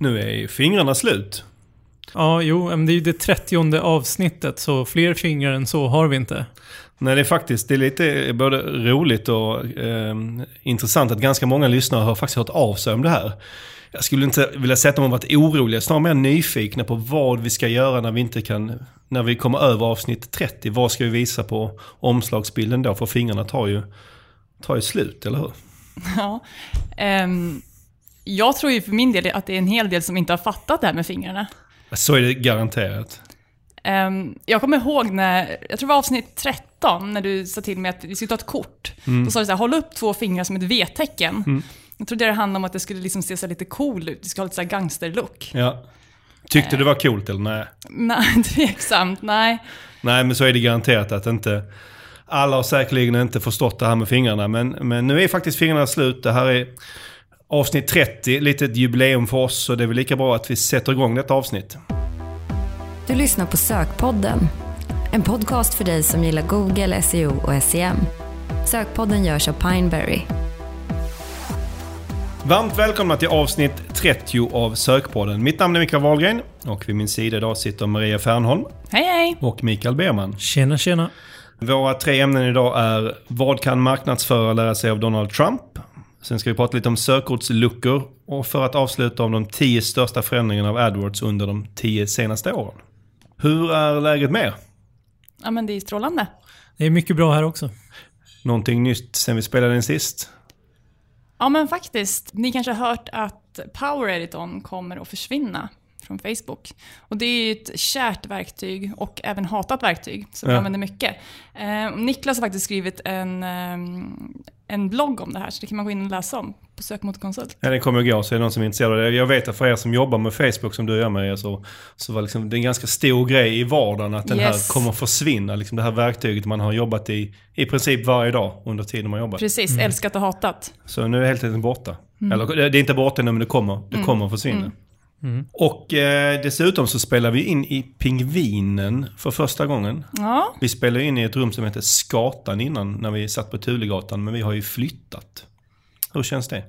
Nu är ju fingrarna slut. Ja, jo, men det är ju det trettionde avsnittet, så fler fingrar än så har vi inte. Nej, det är faktiskt det är lite både roligt och eh, intressant att ganska många lyssnare har faktiskt hört av sig om det här. Jag skulle inte vilja säga att de har varit oroliga, snarare mer nyfikna på vad vi ska göra när vi inte kan, när vi kommer över avsnitt 30. Vad ska vi visa på omslagsbilden då? För fingrarna tar ju, tar ju slut, eller hur? Ja. Ehm, jag tror ju för min del att det är en hel del som inte har fattat det här med fingrarna. Så är det garanterat. Ehm, jag kommer ihåg när, jag tror det var avsnitt 13, när du sa till mig att vi skulle ta ett kort. Då sa du så här, håll upp två fingrar som ett V-tecken. Jag trodde det handlade om att det skulle liksom se så lite cool ut, det skulle ha lite gangsterlook. Ja. Tyckte det var coolt eller nej? Nej, tveksamt, nej. Nej, men så är det garanterat att inte... Alla har säkerligen inte förstått det här med fingrarna, men, men nu är faktiskt fingrarna slut. Det här är avsnitt 30, lite ett jubileum för oss, så det är väl lika bra att vi sätter igång detta avsnitt. Du lyssnar på Sökpodden. En podcast för dig som gillar Google, SEO och SEM. Sökpodden görs av Pineberry. Varmt välkomna till avsnitt 30 av Sökpodden. Mitt namn är Mikael Wahlgren och vid min sida idag sitter Maria Fernholm Hej hej! och Mikael Berman. Tjena, tjena. Våra tre ämnen idag är Vad kan marknadsförare lära sig av Donald Trump? Sen ska vi prata lite om sökordsluckor och för att avsluta om de tio största förändringarna av AdWords under de tio senaste åren. Hur är läget med er? Ja men det är strålande. Det är mycket bra här också. Någonting nytt sen vi spelade in sist? Ja men faktiskt, ni kanske har hört att Power Editorn kommer att försvinna från Facebook. Och det är ju ett kärt verktyg och även hatat verktyg som vi Ja. använder mycket. Eh, Niklas har faktiskt skrivit en, eh, en blogg om det här, så det kan man gå in och läsa om på Sökmotorkonsult. Ja, den kommer igår, så är det någon som är intresserad av det. Jag vet att för er som jobbar med Facebook som du gör med så, så var liksom, det en ganska stor grej i vardagen att den Yes. här kommer försvinna. Liksom det här verktyget man har jobbat i i princip varje dag under tiden man jobbat. Precis, älskat och hatat. Så nu är det helt enkelt borta. Eller det är inte borta nu men det kommer, det kommer att försvinna. Och eh, dessutom så spelar vi in i Pingvinen för första gången. Ja, Vi spelade in i ett rum som heter Skatan innan när vi satt på Tulegatan men vi har ju flyttat. Hur känns det?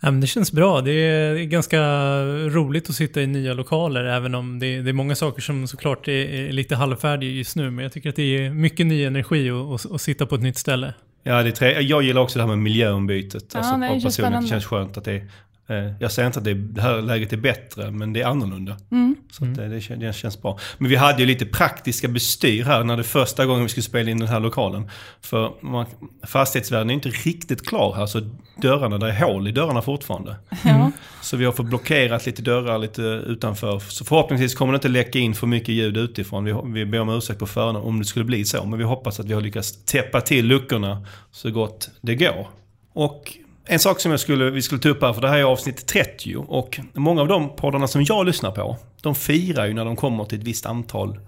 Ja, men det känns bra. Det är är ganska roligt att sitta i nya lokaler, även om det, det är många saker som såklart är, är lite halvfärdiga just nu. Men jag tycker att det är mycket ny energi att, sitta på ett nytt ställe. Ja, det är tre... Jag gillar också det här med miljöombytet. Ja, alltså, nej, det känns. Det känns skönt att det är... Eh, jag säger inte att det, det här läget är bättre, men det är annorlunda. Mm. Så att det, det, kän- det känns bra. Men vi hade ju lite praktiska bestyr här när det första gången vi skulle spela in den här lokalen. För man, fastighetsvärden är inte riktigt klar här, så dörrarna, det är hål i dörrarna fortfarande. ja. Så vi har fått blockerat lite dörrar lite utanför. Så förhoppningsvis kommer det inte läcka in för mycket ljud utifrån. Vi, vi ber om ursäkt på förhand om det skulle bli så. Men vi hoppas att vi har lyckats täppa till luckorna så gott det går. Och en sak som jag skulle, vi skulle ta upp här, för det här är avsnitt 30. Och många av de poddarna som jag lyssnar på, de firar ju när de kommer till ett visst antal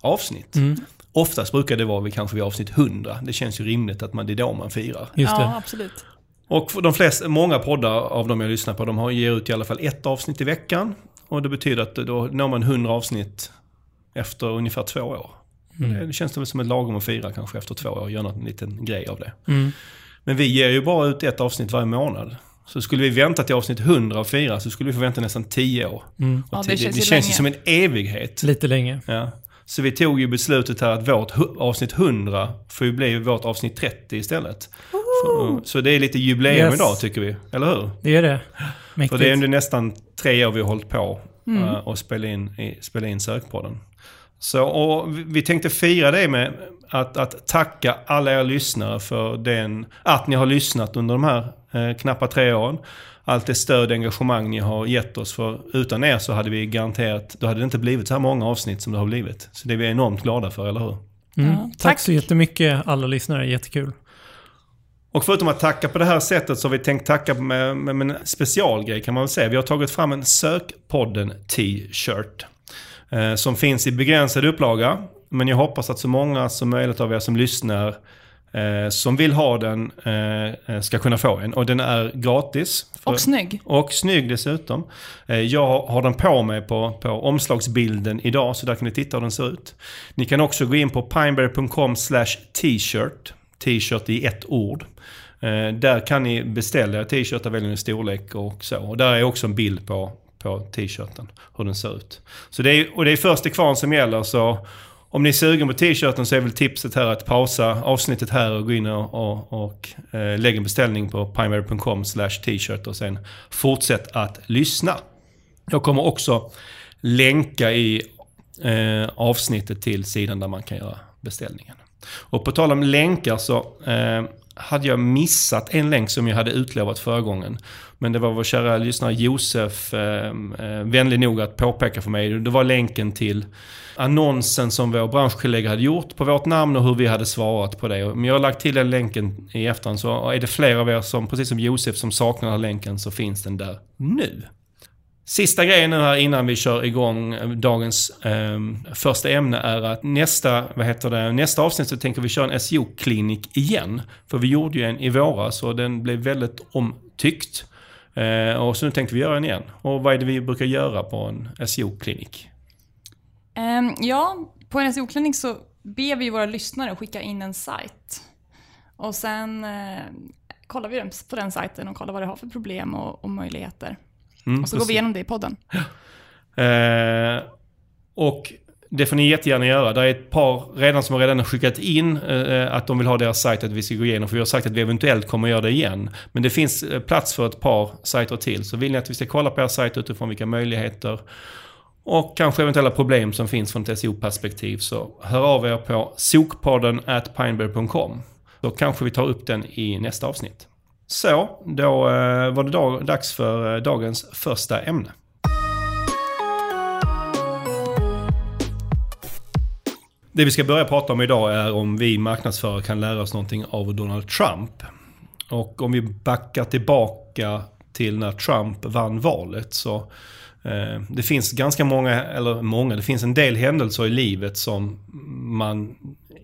avsnitt. Oftast brukar det vara vid, kanske vid avsnitt 100. Det känns ju rimligt att man, det är då man firar. Just ja absolut. Och de flesta, många poddar av de jag lyssnar på, de har ger ut i alla fall ett avsnitt i veckan. Och det betyder att då når man 100 avsnitt efter ungefär två år. Mm. Det känns det väl som ett lagom att fira kanske efter två år, göra en liten grej av det. Mm. Men vi ger ju bara ut ett avsnitt varje månad. Så skulle vi vänta till avsnitt 100 och fira så skulle vi få vänta nästan 10 år. Mm. Ja, det känns det ju känns ju som en evighet. Lite länge. Ja. Så vi tog ju beslutet här att vårt avsnitt 100 får ju bli vårt avsnitt 30 istället. Så, så det är lite jubileum Yes. idag tycker vi, eller hur? Det är det. För Mäktigt. det är ändå nästan tre år vi har hållit på eh, och spela in, i, spela in Sökpodden. Så, och vi- tänkte fira det med att, att tacka alla er lyssnare för den, att ni har lyssnat under de här eh, knappa tre åren. Allt det stöd och engagemang ni har gett oss. För utan er så hade vi garanterat, då hade det inte blivit så här många avsnitt som det har blivit. Så det är vi enormt glada för, eller hur? Mm. Ja, tack. tack. så jättemycket alla lyssnare, jättekul. Och förutom att tacka på det här sättet så har vi tänkt tacka med, med, med en specialgrej kan man väl säga. Vi har tagit fram en Sökpodden t-shirt. Eh, som finns i begränsad upplaga. Men jag hoppas att så många som möjligt av er som lyssnar eh, som vill ha den eh, ska kunna få en. Och den är gratis. För- Och snygg. och snygg dessutom. Eh, Jag har den på mig på, på omslagsbilden idag så där kan ni titta hur den ser ut. Ni kan också gå in på pineberry.com t-shirt. T-shirt i ett ord. Eh, Där kan ni beställa t-shirtar, välja en storlek och så. Och där är också en bild på, på t-shirten, hur den ser ut. Så det är, och det är först till kvarn som gäller, så om ni är sugen på t-shirten så är väl tipset här att pausa avsnittet här och gå in och, och, och eh, lägga en beställning på pineberry.com t-shirt och sen fortsätt att lyssna. Jag kommer också länka i eh, avsnittet till sidan där man kan göra beställningen. Och på tal om länkar så eh, hade jag missat en länk som jag hade utlovat förra gången. Men det var vår kära lyssnare Josef eh, eh, vänlig nog att påpeka för mig. Det var länken till annonsen som vår branschkollega hade gjort på vårt namn och hur vi hade svarat på det. Men jag har lagt till den länken i efterhand. Så är det fler av er som, precis som Josef, som saknar den här länken så finns den där nu. Sista grejen nu här innan vi kör igång eh, dagens eh, första ämne är att nästa, vad heter det, nästa avsnitt så tänker vi köra en SEO-klinik igen. För vi gjorde ju en i våras och den blev väldigt omtyckt. Eh, och så nu tänkte vi göra en igen. Och vad är det vi brukar göra på en SEO-klinik? Um, ehm, ja, på en SEO-klinik så ber vi våra lyssnare att skicka in en sajt. Och sen eh, kollar vi på den sajten och kollar vad det har för problem och, och möjligheter. Mm, och så precis. går vi igenom det i podden. Eh, och det får ni jättegärna göra. Det är ett par redan som har redan skickat in eh, att de vill ha deras sajt att vi ska gå igenom. För vi har sagt att vi eventuellt kommer att göra det igen. Men det finns eh, plats för ett par sajter till. Så vill ni att vi ska kolla på er sajt utifrån vilka möjligheter och kanske eventuella problem som finns från ett SEO-perspektiv så hör av er på sokpodden at pineberry.com. Då kanske vi tar upp den i nästa avsnitt. Så, då eh, var det dag, dags för eh, dagens första ämne. Det vi ska börja prata om idag är om vi marknadsförare kan lära oss någonting av Donald Trump. Och om vi backar tillbaka till när Trump vann valet så eh, det finns ganska många, eller många, det finns en del händelser i livet som man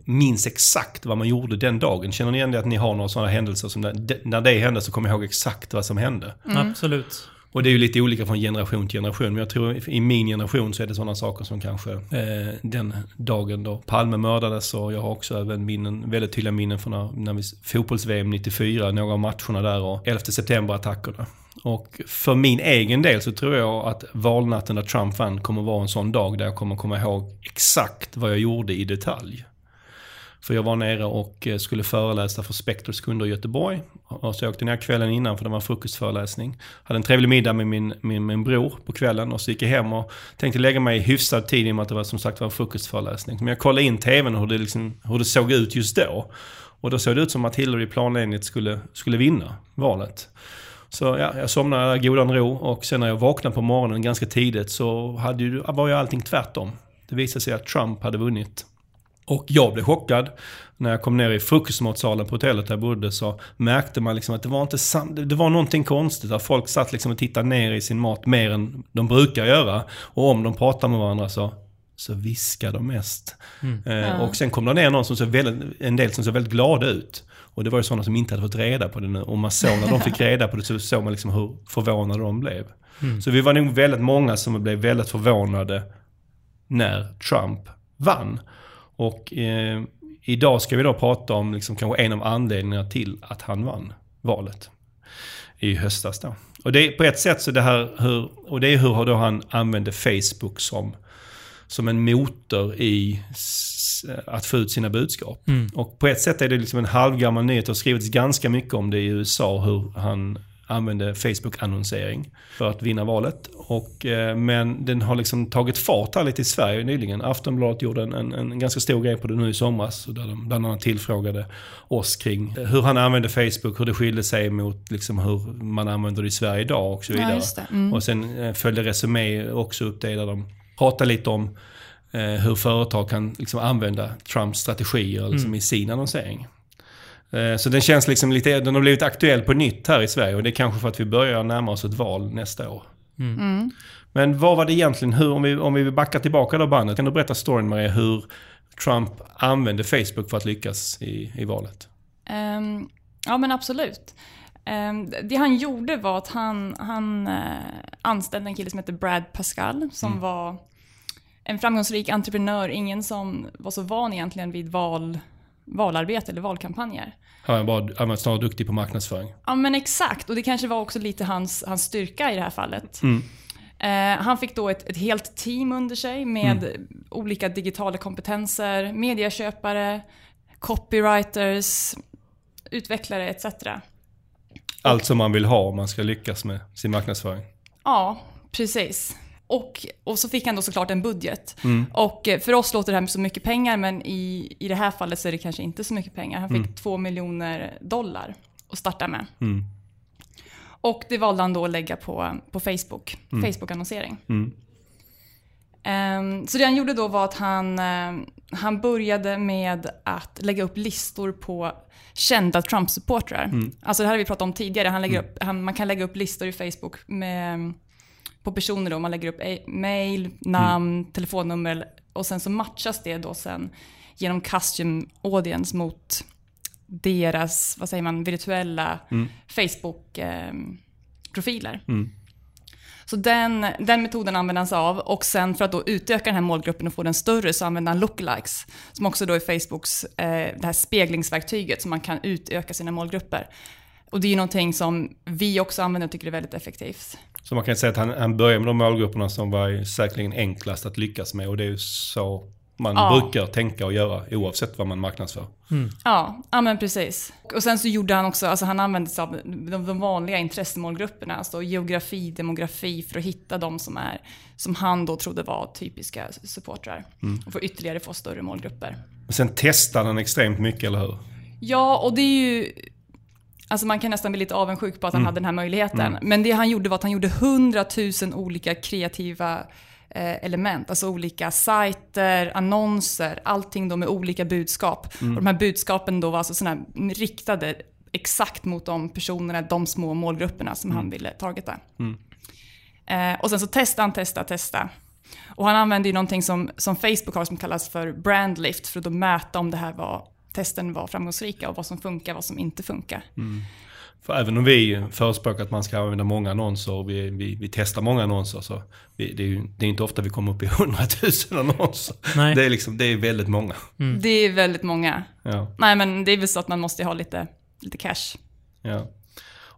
minns exakt vad man gjorde den dagen. Känner ni igen det att ni har några sådana händelser som när, när det hände så kommer jag ihåg exakt vad som hände? Mm. Absolut. Och det är ju lite olika från generation till generation. Men jag tror i min generation så är det sådana saker som kanske eh, den dagen då Palme mördades. Och jag har också även minnen, väldigt tydliga minnen från när, när vi fotbolls-VM 94, några av matcherna där och 11 september-attackerna. Och för min egen del så tror jag att valnatten när Trump vann kommer vara en sån dag där jag kommer komma ihåg exakt vad jag gjorde i detalj. För jag var nere och eh, skulle föreläsa för Spectors kunder i Göteborg. Och så jag åkte ner kvällen innan för det var en frukostföreläsning. Hade en trevlig middag med min, min, min bror på kvällen och så gick jag hem och tänkte lägga mig i hyfsad tid i och med att det var som sagt var en frukostföreläsning. Men jag kollade in tvn och hur det, liksom, hur det såg ut just då. Och då såg det ut som att Hillary planenligt skulle, skulle vinna valet. Så ja, jag somnade i godan ro och sen när jag vaknade på morgonen ganska tidigt så hade ju, var ju allting tvärtom. Det visade sig att Trump hade vunnit. Och jag blev chockad. När jag kom ner i frukostmatsalen på hotellet där jag bodde så märkte man liksom att det var, inte det var någonting konstigt. Att folk satt liksom och tittade ner i sin mat mer än de brukar göra. Och om de pratar med varandra så, så viskar de mest. Mm. Eh, ja. Och sen kom det ner någon som såg väldigt, en del som såg väldigt glada ut. Och det var ju sådana som inte hade fått reda på det nu. Och man såg när de fick reda på det så såg man liksom hur förvånade de blev. Mm. Så vi var nog väldigt många som blev väldigt förvånade när Trump vann. Och eh, idag ska vi då prata om liksom kanske en av anledningarna till att han vann valet i höstas då. Och det är på ett sätt så det här hur, och det är hur då han använde Facebook som, som en motor i att få ut sina budskap. Mm. Och på ett sätt är det liksom en halvgammal nyhet. Det har skrivits ganska mycket om det i USA hur han använde Facebook-annonsering för att vinna valet. Och, eh, men den har liksom tagit fart här lite i Sverige nyligen. Aftonbladet gjorde en, en, en ganska stor grej på det nu i somras. Där de bland annat tillfrågade oss kring hur han använde Facebook, hur det skilde sig mot liksom hur man använder det i Sverige idag och så vidare. Ja, mm. Och sen eh, följde Resumé också upp det där de pratade lite om eh, hur företag kan liksom använda Trumps strategier liksom, mm. i sin annonsering. Eh, så den känns liksom lite, den har blivit aktuell på nytt här i Sverige och det är kanske för att vi börjar närma oss ett val nästa år. Mm. Mm. Men vad var det egentligen, hur, om, vi, om vi backar tillbaka då bandet, kan du berätta storyn Maria, hur Trump använde Facebook för att lyckas i, i valet? Um, ja men absolut. Um, det han gjorde var att han, han uh, anställde en kille som heter Brad Pascal som mm. var en framgångsrik entreprenör, ingen som var så van egentligen vid val valarbete eller valkampanjer. Han var, han var snarare duktig på marknadsföring. Ja men exakt, och det kanske var också lite hans, hans styrka i det här fallet. Mm. Eh, han fick då ett, ett helt team under sig med olika digitala kompetenser, medieköpare, copywriters, utvecklare etc. Allt som man vill ha om man ska lyckas med sin marknadsföring. Ja, precis. Och, och så fick han då såklart en budget. Och eh, för oss låter det här så mycket pengar, men i, i det här fallet så är det kanske inte så mycket pengar. Han fick två miljoner dollar att starta med. Mm. Och det valde han då att lägga på, på Facebook, Facebook-annonsering. Mm. Ehm, så det han gjorde då var att han, ehm, han började med att lägga upp listor på kända Trump-supportrar. Alltså det här har vi pratat om tidigare. Han lägger upp, han, man kan lägga upp listor i Facebook med, på personer då. Man lägger upp e- mail, namn, telefonnummer och sen så matchas det då sen genom custom audience mot deras, vad säger man, virtuella Facebook-profiler. Mm. Så den, den metoden använder han sig av och sen för att då utöka den här målgruppen och få den större så använder han lookalikes. Som också då är Facebooks eh, det här speglingsverktyget som man kan utöka sina målgrupper. Och det är ju någonting som vi också använder och tycker är väldigt effektivt. Så man kan säga att han, han börjar med de målgrupperna som var säkerligen enklast att lyckas med. Och det är ju så man Ja. brukar tänka och göra oavsett vad man marknadsför. Ja, ja men precis. Och sen så gjorde han också, alltså han använde sig av de, de vanliga intressemålgrupperna, alltså geografi, demografi, för att hitta de som, är, som han då trodde var typiska supportrar. Och för ytterligare få större målgrupper. Men sen testar han extremt mycket, eller hur? Ja, och det är ju... Alltså man kan nästan bli lite avundsjuk på att han hade den här möjligheten. Men det han gjorde var att han gjorde hundratusen olika kreativa eh, element. Alltså olika sajter, annonser, allting då med olika budskap. Och de här budskapen då var alltså såna riktade exakt mot de personerna, de små målgrupperna som han ville targeta. Eh, och sen så testa han, testa, testa. Och han använde ju någonting som, som Facebook har som kallas för brandlift för att då mäta om det här var, testen var framgångsrika och vad som funkar, vad som inte funkar. För även om vi förespråkar att man ska använda många annonser och vi, vi, vi testar många annonser så vi, det, är ju, det är inte ofta vi kommer upp i hundratusen annonser. Nej. Det är, liksom, det är väldigt många. Det är väldigt många. Ja, Nej men det är väl så att man måste ha lite, lite cash. ja.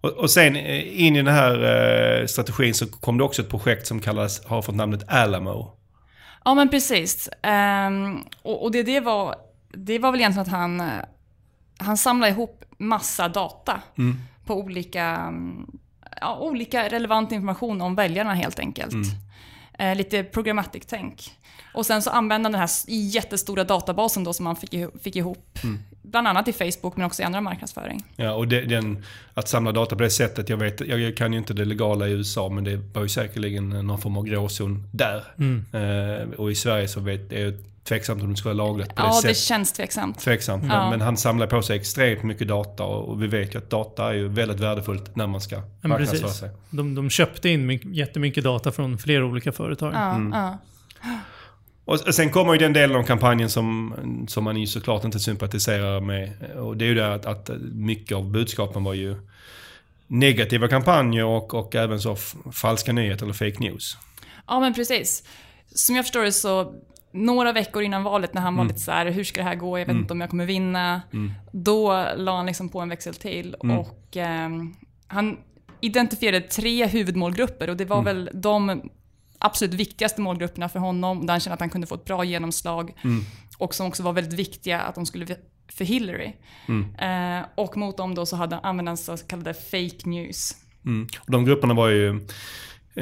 Och, och sen eh, in i den här eh, strategin så kom det också ett projekt som kallas, har fått namnet Alamo. Ja men precis. Ehm, och och det, det, var, det var väl egentligen att han, han samlade ihop massa data på olika, mm, ja, olika relevant information om väljarna helt enkelt. Eh, lite programmatic-tänk. Och sen så använde han den här jättestora databasen då som han fick, ihop- fick ihop. Bland annat i Facebook men också i andra marknadsföring. Ja, och det, den, att samla data på det sättet, jag, vet, jag kan ju inte det legala i USA men det var ju säkerligen någon form av gråzon där. Eh, och i Sverige så vet, är det tveksamt om det ska vara lagligt på det Ja, det sättet. känns tveksamt. Tveksamt, men, Ja. men han samlar på sig extremt mycket data och, vi vet ju att data är ju väldigt värdefullt när man ska Men marknadsföra precis. sig. De, de köpte in mycket, jättemycket data från flera olika företag. Ja, ja. Och sen kommer ju den delen av kampanjen som, som man ju såklart inte sympatiserar med. Och det är ju det att, att mycket av budskapen var ju negativa kampanjer och, och även så falska nyheter eller fake news. Ja, men precis. Som jag förstår det så, några veckor innan valet när han var lite så här, hur ska det här gå, jag vet inte om jag kommer vinna. Då la han liksom på en växel till och ehm, han identifierade tre huvudmålgrupper och det var väl de absolut viktigaste målgrupperna för honom, där han kände att han kunde få ett bra genomslag. Och som också var väldigt viktiga att de skulle för Hillary. Eh, och mot dem då så hade, använde han så kallade fake news. Mm. Och de grupperna var ju, eh,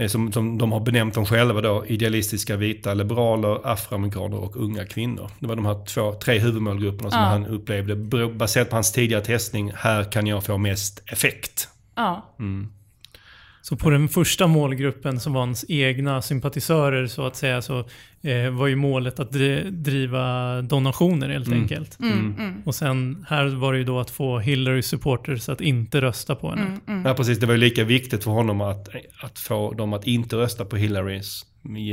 som, som de har benämnt dem själva då, idealistiska vita liberaler, afroamerikaner och unga kvinnor. Det var de här två, tre huvudmålgrupperna som Ja. han upplevde, baserat på hans tidigare testning, här kan jag få mest effekt. Ja, Så på den första målgruppen som var hans egna sympatisörer så att säga så eh, var ju målet att dri- driva donationer helt enkelt. Mm, Och sen här var det ju då att få Hillary supporters att inte rösta på henne. Mm. Ja, precis. Det var ju lika viktigt för honom att, att få dem att inte rösta på Hillary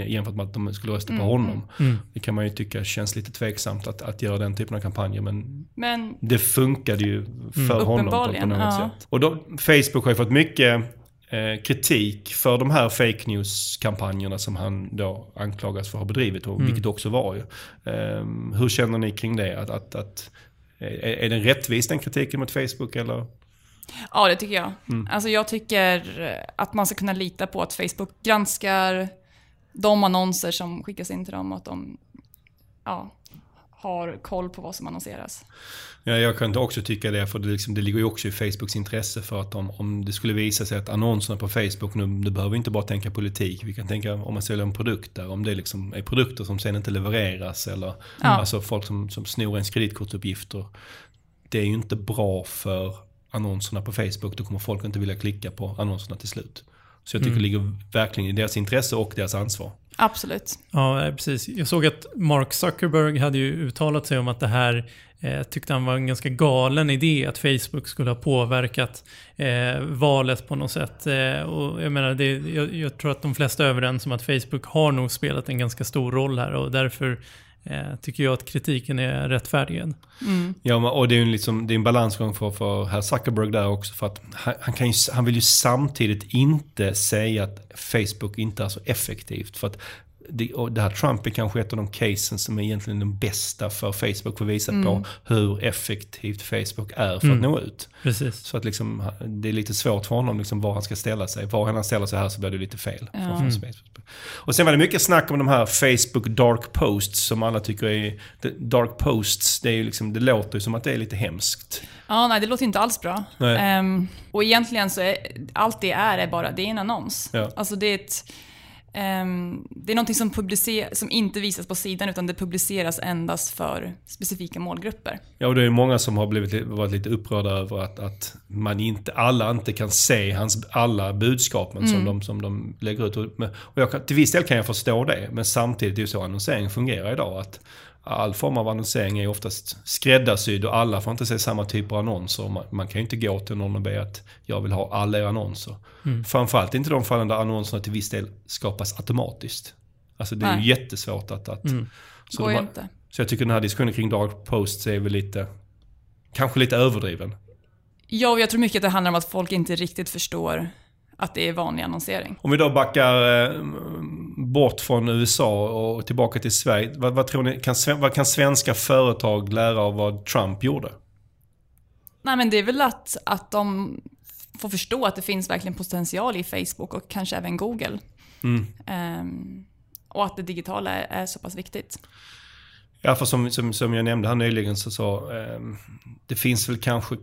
jämfört med att de skulle rösta på honom. Mm. Det kan man ju tycka känns lite tveksamt att, att göra den typen av kampanjer. Men men det funkade ju för honom på, något ja. sätt. Och då, Facebook har ju fått mycket kritik för de här fake news-kampanjerna som han då anklagas för att ha bedrivit, och, vilket det också var ju. Eh, hur känner ni kring det? Att, att, att, är, den rättvis den kritiken mot Facebook eller? Ja, det tycker jag. Alltså jag tycker att man ska kunna lita på att Facebook granskar de annonser som skickas in till dem och att de ja, har koll på vad som annonseras. Ja, jag kan också tycka det, för det, liksom, det ligger ju också i Facebooks intresse. För att om, om det skulle visa sig att annonserna på Facebook, nu, du behöver inte bara tänka politik, vi kan tänka om man säljer en produkt där, om det liksom är produkter som sen inte levereras eller Ja. alltså folk som, som snor ens kreditkortsuppgifter. Det är ju inte bra för annonserna på Facebook, då kommer folk inte vilja klicka på annonserna till slut. Så jag tycker det ligger verkligen i deras intresse och deras ansvar. Absolut. Ja, eh, precis. Jag såg att Mark Zuckerberg hade ju uttalat sig om att det här eh, tyckte han var en ganska galen idé att Facebook skulle ha påverkat eh, valet på något sätt. Eh, och jag menar, det, jag, jag tror att de flesta är överens om att Facebook har nog spelat en ganska stor roll här och därför eh, tycker jag att kritiken är rättfärdigad. Ja, men- och det är en, liksom, det är en balansgång för, för herr Zuckerberg där också. För att han, han, kan ju, han vill ju samtidigt inte säga att Facebook inte är så effektivt. För att det, och det här Trump är kanske ett av de casen som är egentligen den bästa för Facebook för att visa på hur effektivt Facebook är för att nå ut. Precis. Så att liksom, det är lite svårt för honom liksom var han ska ställa sig. Var han ställer sig här så blir det lite fel. Ja. Facebook. Och sen var det mycket snack om de här Facebook dark posts som alla tycker är... Dark posts, det, är liksom, det låter ju som att det är lite hemskt. Ja, nej, det låter inte alls bra. Ehm, och egentligen så är allt det är, är bara, det är en annons. Ja. Alltså det är ett... ehm, det är någonting som, som inte visas på sidan utan det publiceras endast för specifika målgrupper. Ja, och det är många som har blivit, li- varit lite upprörda över att, att man inte, alla inte kan se hans alla budskapen som, de, som de lägger ut. Och, jag kan, till viss del kan jag förstå det, men samtidigt är det ju så annonsering fungerar idag. Att all form av annonsering är oftast skräddarsydd och alla får inte se samma typer av annonser. Man, man kan ju inte gå till någon och be att jag vill ha alla era annonser. Framförallt inte de fallen där annonserna till viss del skapas automatiskt. Alltså det är ju Nej. jättesvårt att... att så Går de ju inte. så jag tycker den här diskussionen kring dark posts är väl lite, kanske lite överdriven. Ja, och jag tror mycket att det handlar om att folk inte riktigt förstår att det är vanlig annonsering. Om vi då backar eh, bort från USA och tillbaka till Sverige. Vad, vad tror ni, kan, vad kan svenska företag lära av vad Trump gjorde? Nej, men det är väl att, att de får förstå att det finns verkligen potential i Facebook och kanske även Google. Ehm, och att det digitala är, är så pass viktigt. Ja, för som, som, som jag nämnde här nyligen så, så eh, det finns väl kanske,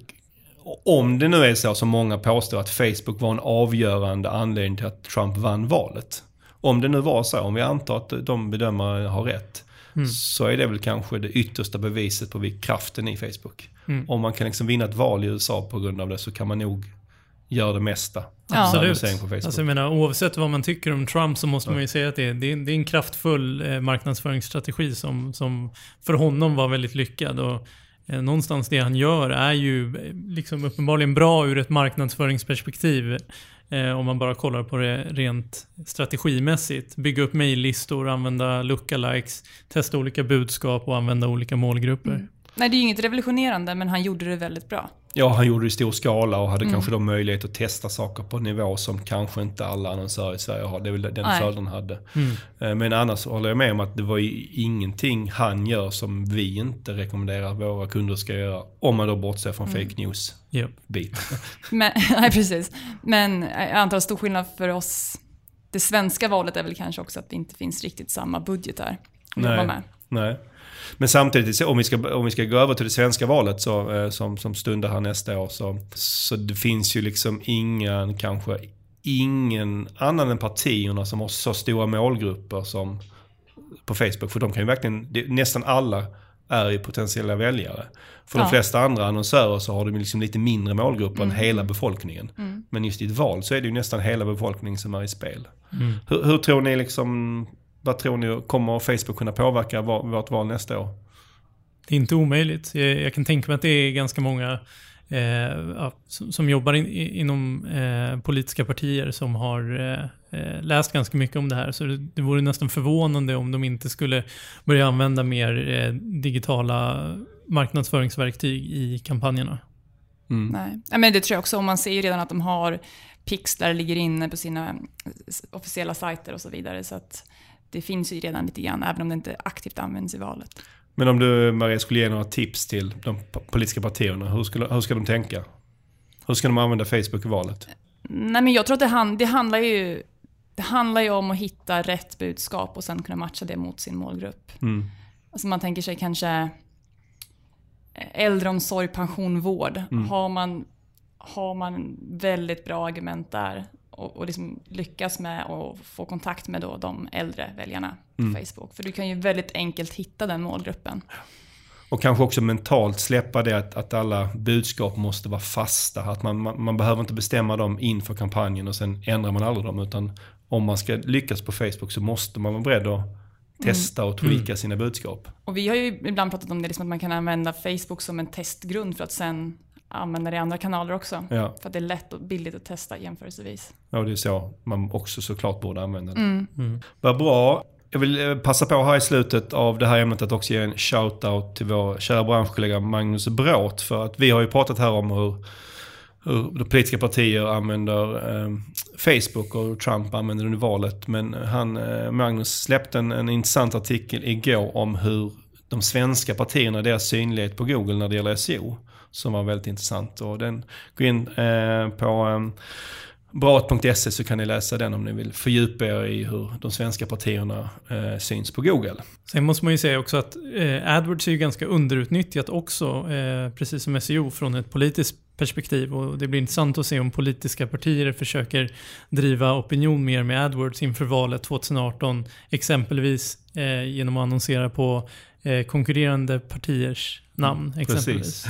om det nu är så som många påstår att Facebook var en avgörande anledning till att Trump vann valet. Om det nu var så, om vi antar att de bedömare har rätt, så är det väl kanske det yttersta beviset på kraften i Facebook. Om man kan liksom vinna ett val i USA på grund av det så kan man nog göra det mesta. Ja. Absolut. Alltså jag menar, oavsett vad man tycker om Trump så måste man ju säga att det är, det är, en kraftfull eh, marknadsföringsstrategi som, som för honom var väldigt lyckad. Och, Eh, någonstans det han gör är ju eh, liksom uppenbarligen bra ur ett marknadsföringsperspektiv. Eh, om man bara kollar på det rent strategimässigt. Bygga upp mejllistor, använda lookalikes, testa olika budskap och använda olika målgrupper. Mm. Nej, det är ju inget revolutionerande, men han gjorde det väldigt bra. Ja, han gjorde det i stor skala och hade kanske då möjlighet att testa saker på en nivå som kanske inte alla annonsörer i Sverige har. Det är väl den Nej. fördelen han hade. Eh, Men annars håller jag med om att det var ju ingenting han gör som vi inte rekommenderar att våra kunder ska göra. Om man då bortser från fake news-biten. Men, nej, precis. Men jag antar att stor skillnad för oss, det svenska valet är väl kanske också att det inte finns riktigt samma budgetar att jobba med. Nej. Men samtidigt, om vi, ska, om vi ska gå över till det svenska valet så, eh, som, som stundar här nästa år så, så det finns ju liksom ingen, kanske ingen annan än partierna som har så stora målgrupper som på Facebook. För de kan ju verkligen, det, nästan alla är ju potentiella väljare. För de Ja. flesta andra annonsörer så har de liksom lite mindre målgrupper än hela befolkningen. Men just i ett val så är det ju nästan hela befolkningen som är i spel. Hur, hur tror ni liksom, vad tror ni, kommer Facebook kunna påverka vårt val nästa år? Det är inte omöjligt. Jag, jag kan tänka mig att det är ganska många eh, som, som jobbar in, inom eh, politiska partier som har eh, eh, läst ganska mycket om det här. Så det, det vore nästan förvånande om de inte skulle börja använda mer eh, digitala marknadsföringsverktyg i kampanjerna. Nej. Ja, men det tror jag också. Och man ser ju redan att de har pixlar ligger inne på sina s- officiella sajter och så vidare. Så att det finns ju redan lite grann, även om det inte aktivt används i valet. Men om du Maria skulle ge några tips till de politiska partierna, hur, skulle, hur ska de tänka? Hur ska de använda Facebook i valet? Nej, men jag tror att det, hand, det, handlar ju, det handlar ju om att hitta rätt budskap och sen kunna matcha det mot sin målgrupp. Mm. Alltså man tänker sig kanske äldreomsorg, pension, vård. Mm. Har, man, har man väldigt bra argument där och, och liksom lyckas med att få kontakt med då de äldre väljarna på Mm. Facebook. För du kan ju väldigt enkelt hitta den målgruppen. Och kanske också mentalt släppa det att, att alla budskap måste vara fasta. Att man, man, man behöver inte bestämma dem inför kampanjen och sen ändrar man aldrig dem. Utan om man ska lyckas på Facebook så måste man vara beredd att testa och tweaka sina budskap. Och vi har ju ibland pratat om det, liksom att man kan använda Facebook som en testgrund för att sen använda det i andra kanaler också. Ja, För att det är lätt och billigt att testa jämförelsevis. och det är så man också såklart borde använda det. Mm. Vad bra. Jag vill eh, passa på här i slutet av det här ämnet att också ge en shout-out till vår kära branschkollega Magnus Bråth. För att vi har ju pratat här om hur, hur de politiska partier använder eh, Facebook och hur Trump använder det i valet. Men han, eh, Magnus släppte en, en intressant artikel igår om hur de svenska partierna, deras synlighet på Google när det gäller SEO. Som var väldigt intressant. Och den, gå in eh, på eh, Brat.se så kan ni läsa den om ni vill fördjupa er i hur de svenska partierna eh, syns på Google. Sen måste man ju säga också att eh, AdWords är ju ganska underutnyttjat också, eh, precis som SEO, från ett politiskt perspektiv. Och det blir intressant att se om politiska partier försöker driva opinion mer med AdWords inför valet 2018. Exempelvis eh, genom att annonsera på eh, konkurrerande partiers namn. Exempelvis. Precis.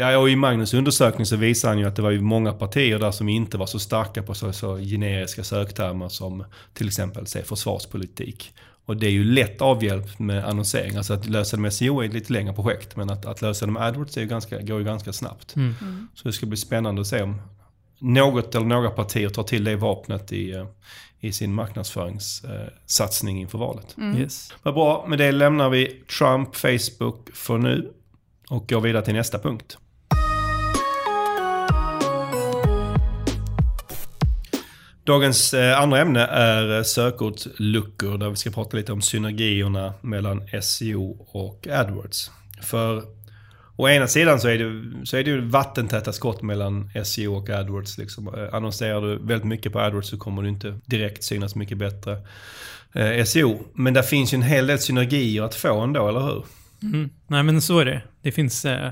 Ja, och i Magnus undersökning så visar han ju att det var ju många partier där som inte var så starka på så, så generiska söktermer som till exempel säg, försvarspolitik. Och det är ju lätt avhjälpt med annonsering. Alltså att lösa det med SEO är ett lite längre projekt. Men att, att lösa det med AdWords är ju ganska, går ju ganska snabbt. Mm. Så det ska bli spännande att se om något eller några partier tar till det vapnet i, eh, i sin marknadsföringssatsning inför valet. Yes. Vad bra, med det lämnar vi Trump, Facebook för nu och går vidare till nästa punkt. Dagens eh, andra ämne är eh, sökordsluckor där vi ska prata lite om synergierna mellan SEO och AdWords. För å ena sidan så är det, så är det ju vattentäta skott mellan SEO och AdWords. Liksom. Eh, annonserar du väldigt mycket på AdWords så kommer du inte direkt synas mycket bättre eh, SEO. Men det finns ju en hel del synergier att få ändå, eller hur? Mm. Nej men så är det. Det finns eh,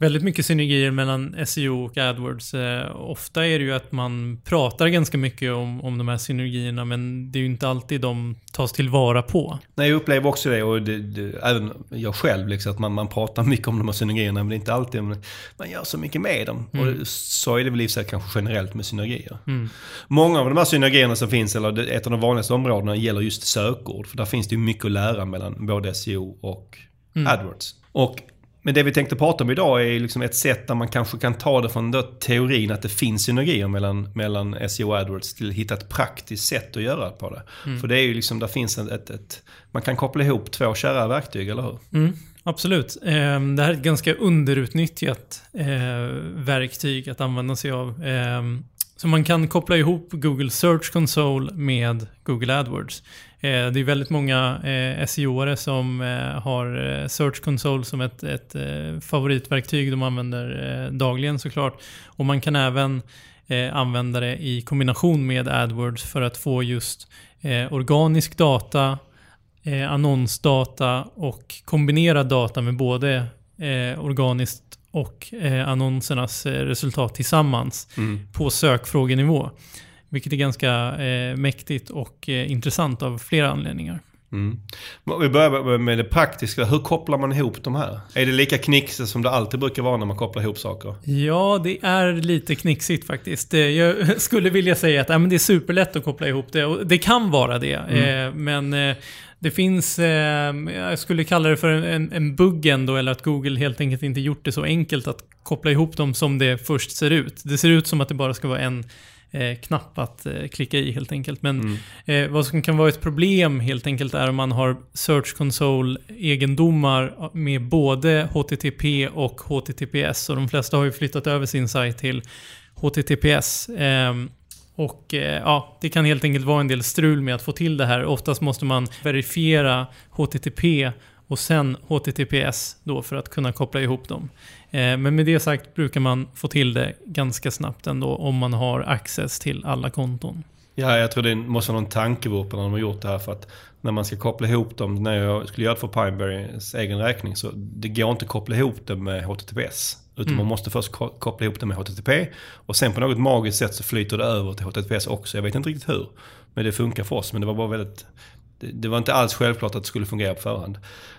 väldigt mycket synergier mellan SEO och AdWords. Eh, ofta är det ju att man pratar ganska mycket om, om de här synergierna men det är ju inte alltid de tas tillvara på. Nej, jag upplever också det och det, det, även jag själv, liksom, att man, man pratar mycket om de här synergierna men det är inte alltid man, man gör så mycket med dem. Och så är det väl i sig kanske generellt med synergier. Mm. Många av de här synergierna som finns, eller ett av de vanligaste områdena, gäller just sökord. För där finns det ju mycket att lära mellan både SEO och AdWords. Och men det vi tänkte prata om idag är liksom ett sätt där man kanske kan ta det från då teorin att det finns synergier mellan, mellan SEO och AdWords till att hitta ett praktiskt sätt att göra på det. För det är ju liksom, där finns ett, ett, ett man kan koppla ihop två kära verktyg, eller hur? Mm, absolut. Eh, det här är ett ganska underutnyttjat eh, verktyg att använda sig av. Så man kan koppla ihop Google Search Console med Google AdWords. Eh, det är väldigt många eh, SEO-are som eh, har eh, Search Console som ett, ett eh, favoritverktyg de använder eh, dagligen såklart. Och man kan även använda det i kombination med AdWords för att få just organisk data annonsdata och kombinera data med både organiskt och eh, annonsernas eh, resultat tillsammans på sökfrågenivå. Vilket är ganska eh, mäktigt och eh, intressant av flera anledningar. Mm. Vi börjar med det praktiska. Hur kopplar man ihop de här? Är det lika knixigt som det alltid brukar vara när man kopplar ihop saker? Ja, det är lite knixigt faktiskt. Eh, Jag skulle vilja säga att ja, men det är superlätt att koppla ihop det. Och det kan vara det. Eh, Men eh, det finns, eh, jag skulle kalla det för en, en bugg ändå, eller att Google helt enkelt inte gjort det så enkelt att koppla ihop dem som det först ser ut. Det ser ut som att det bara ska vara en eh, knapp att eh, klicka i helt enkelt. Men eh, vad som kan vara ett problem helt enkelt är om man har Search Console-egendomar med både HTTP och HTTPS. Och de flesta har ju flyttat över sin sajt till HTTPS. Och eh, ja, det kan helt enkelt vara en del strul med att få till det här. Oftast måste man verifiera HTTP och sen HTTPS då för att kunna koppla ihop dem. Eh, men med det sagt brukar man få till det ganska snabbt ändå om man har access till alla konton. Ja, jag tror det måste vara någon tankevurpa när de har gjort det här för att när man ska koppla ihop dem, när jag skulle göra det för Pineberrys egen räkning, så det går inte att koppla ihop det med HTTPS. Utan mm. man måste först koppla ihop det med HTTP och sen på något magiskt sätt så flyter det över till HTTPS också. Jag vet inte riktigt hur. Men det funkar för oss. Men det var bara väldigt... Det, det var inte alls självklart att det skulle fungera på förhand.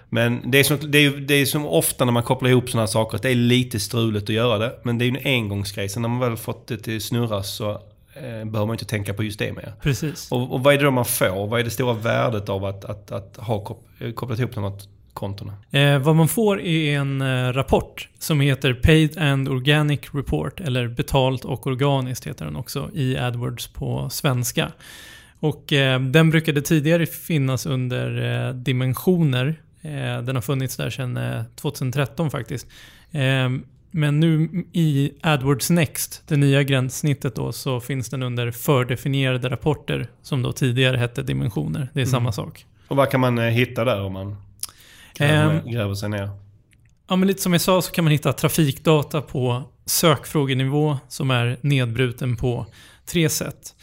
Men det är, som, det, är, det är som ofta när man kopplar ihop sådana här saker, att det är lite struligt att göra det. Men det är ju en engångsgrej. Sen när man väl fått det till snurra så behöver man inte tänka på just det mer. Precis. Och, och vad är det då man får? Vad är det stora värdet av att, att, att ha kopplat ihop något kontona? Eh, vad man får är en eh, rapport som heter Paid and Organic Report, eller Betalt och organiskt heter den också i AdWords på svenska. Och eh, den brukade tidigare finnas under eh, dimensioner. Eh, den har funnits där sedan 2013 eh, faktiskt. Men nu i AdWords Next, det nya gränssnittet då, så finns den under fördefinierade rapporter som då tidigare hette dimensioner. Det är mm. samma sak. Och vad kan man hitta där om man um, gräver sig ner? Ja, men lite som jag sa så kan man hitta trafikdata på sökfrågenivå som är nedbruten på tre sätt.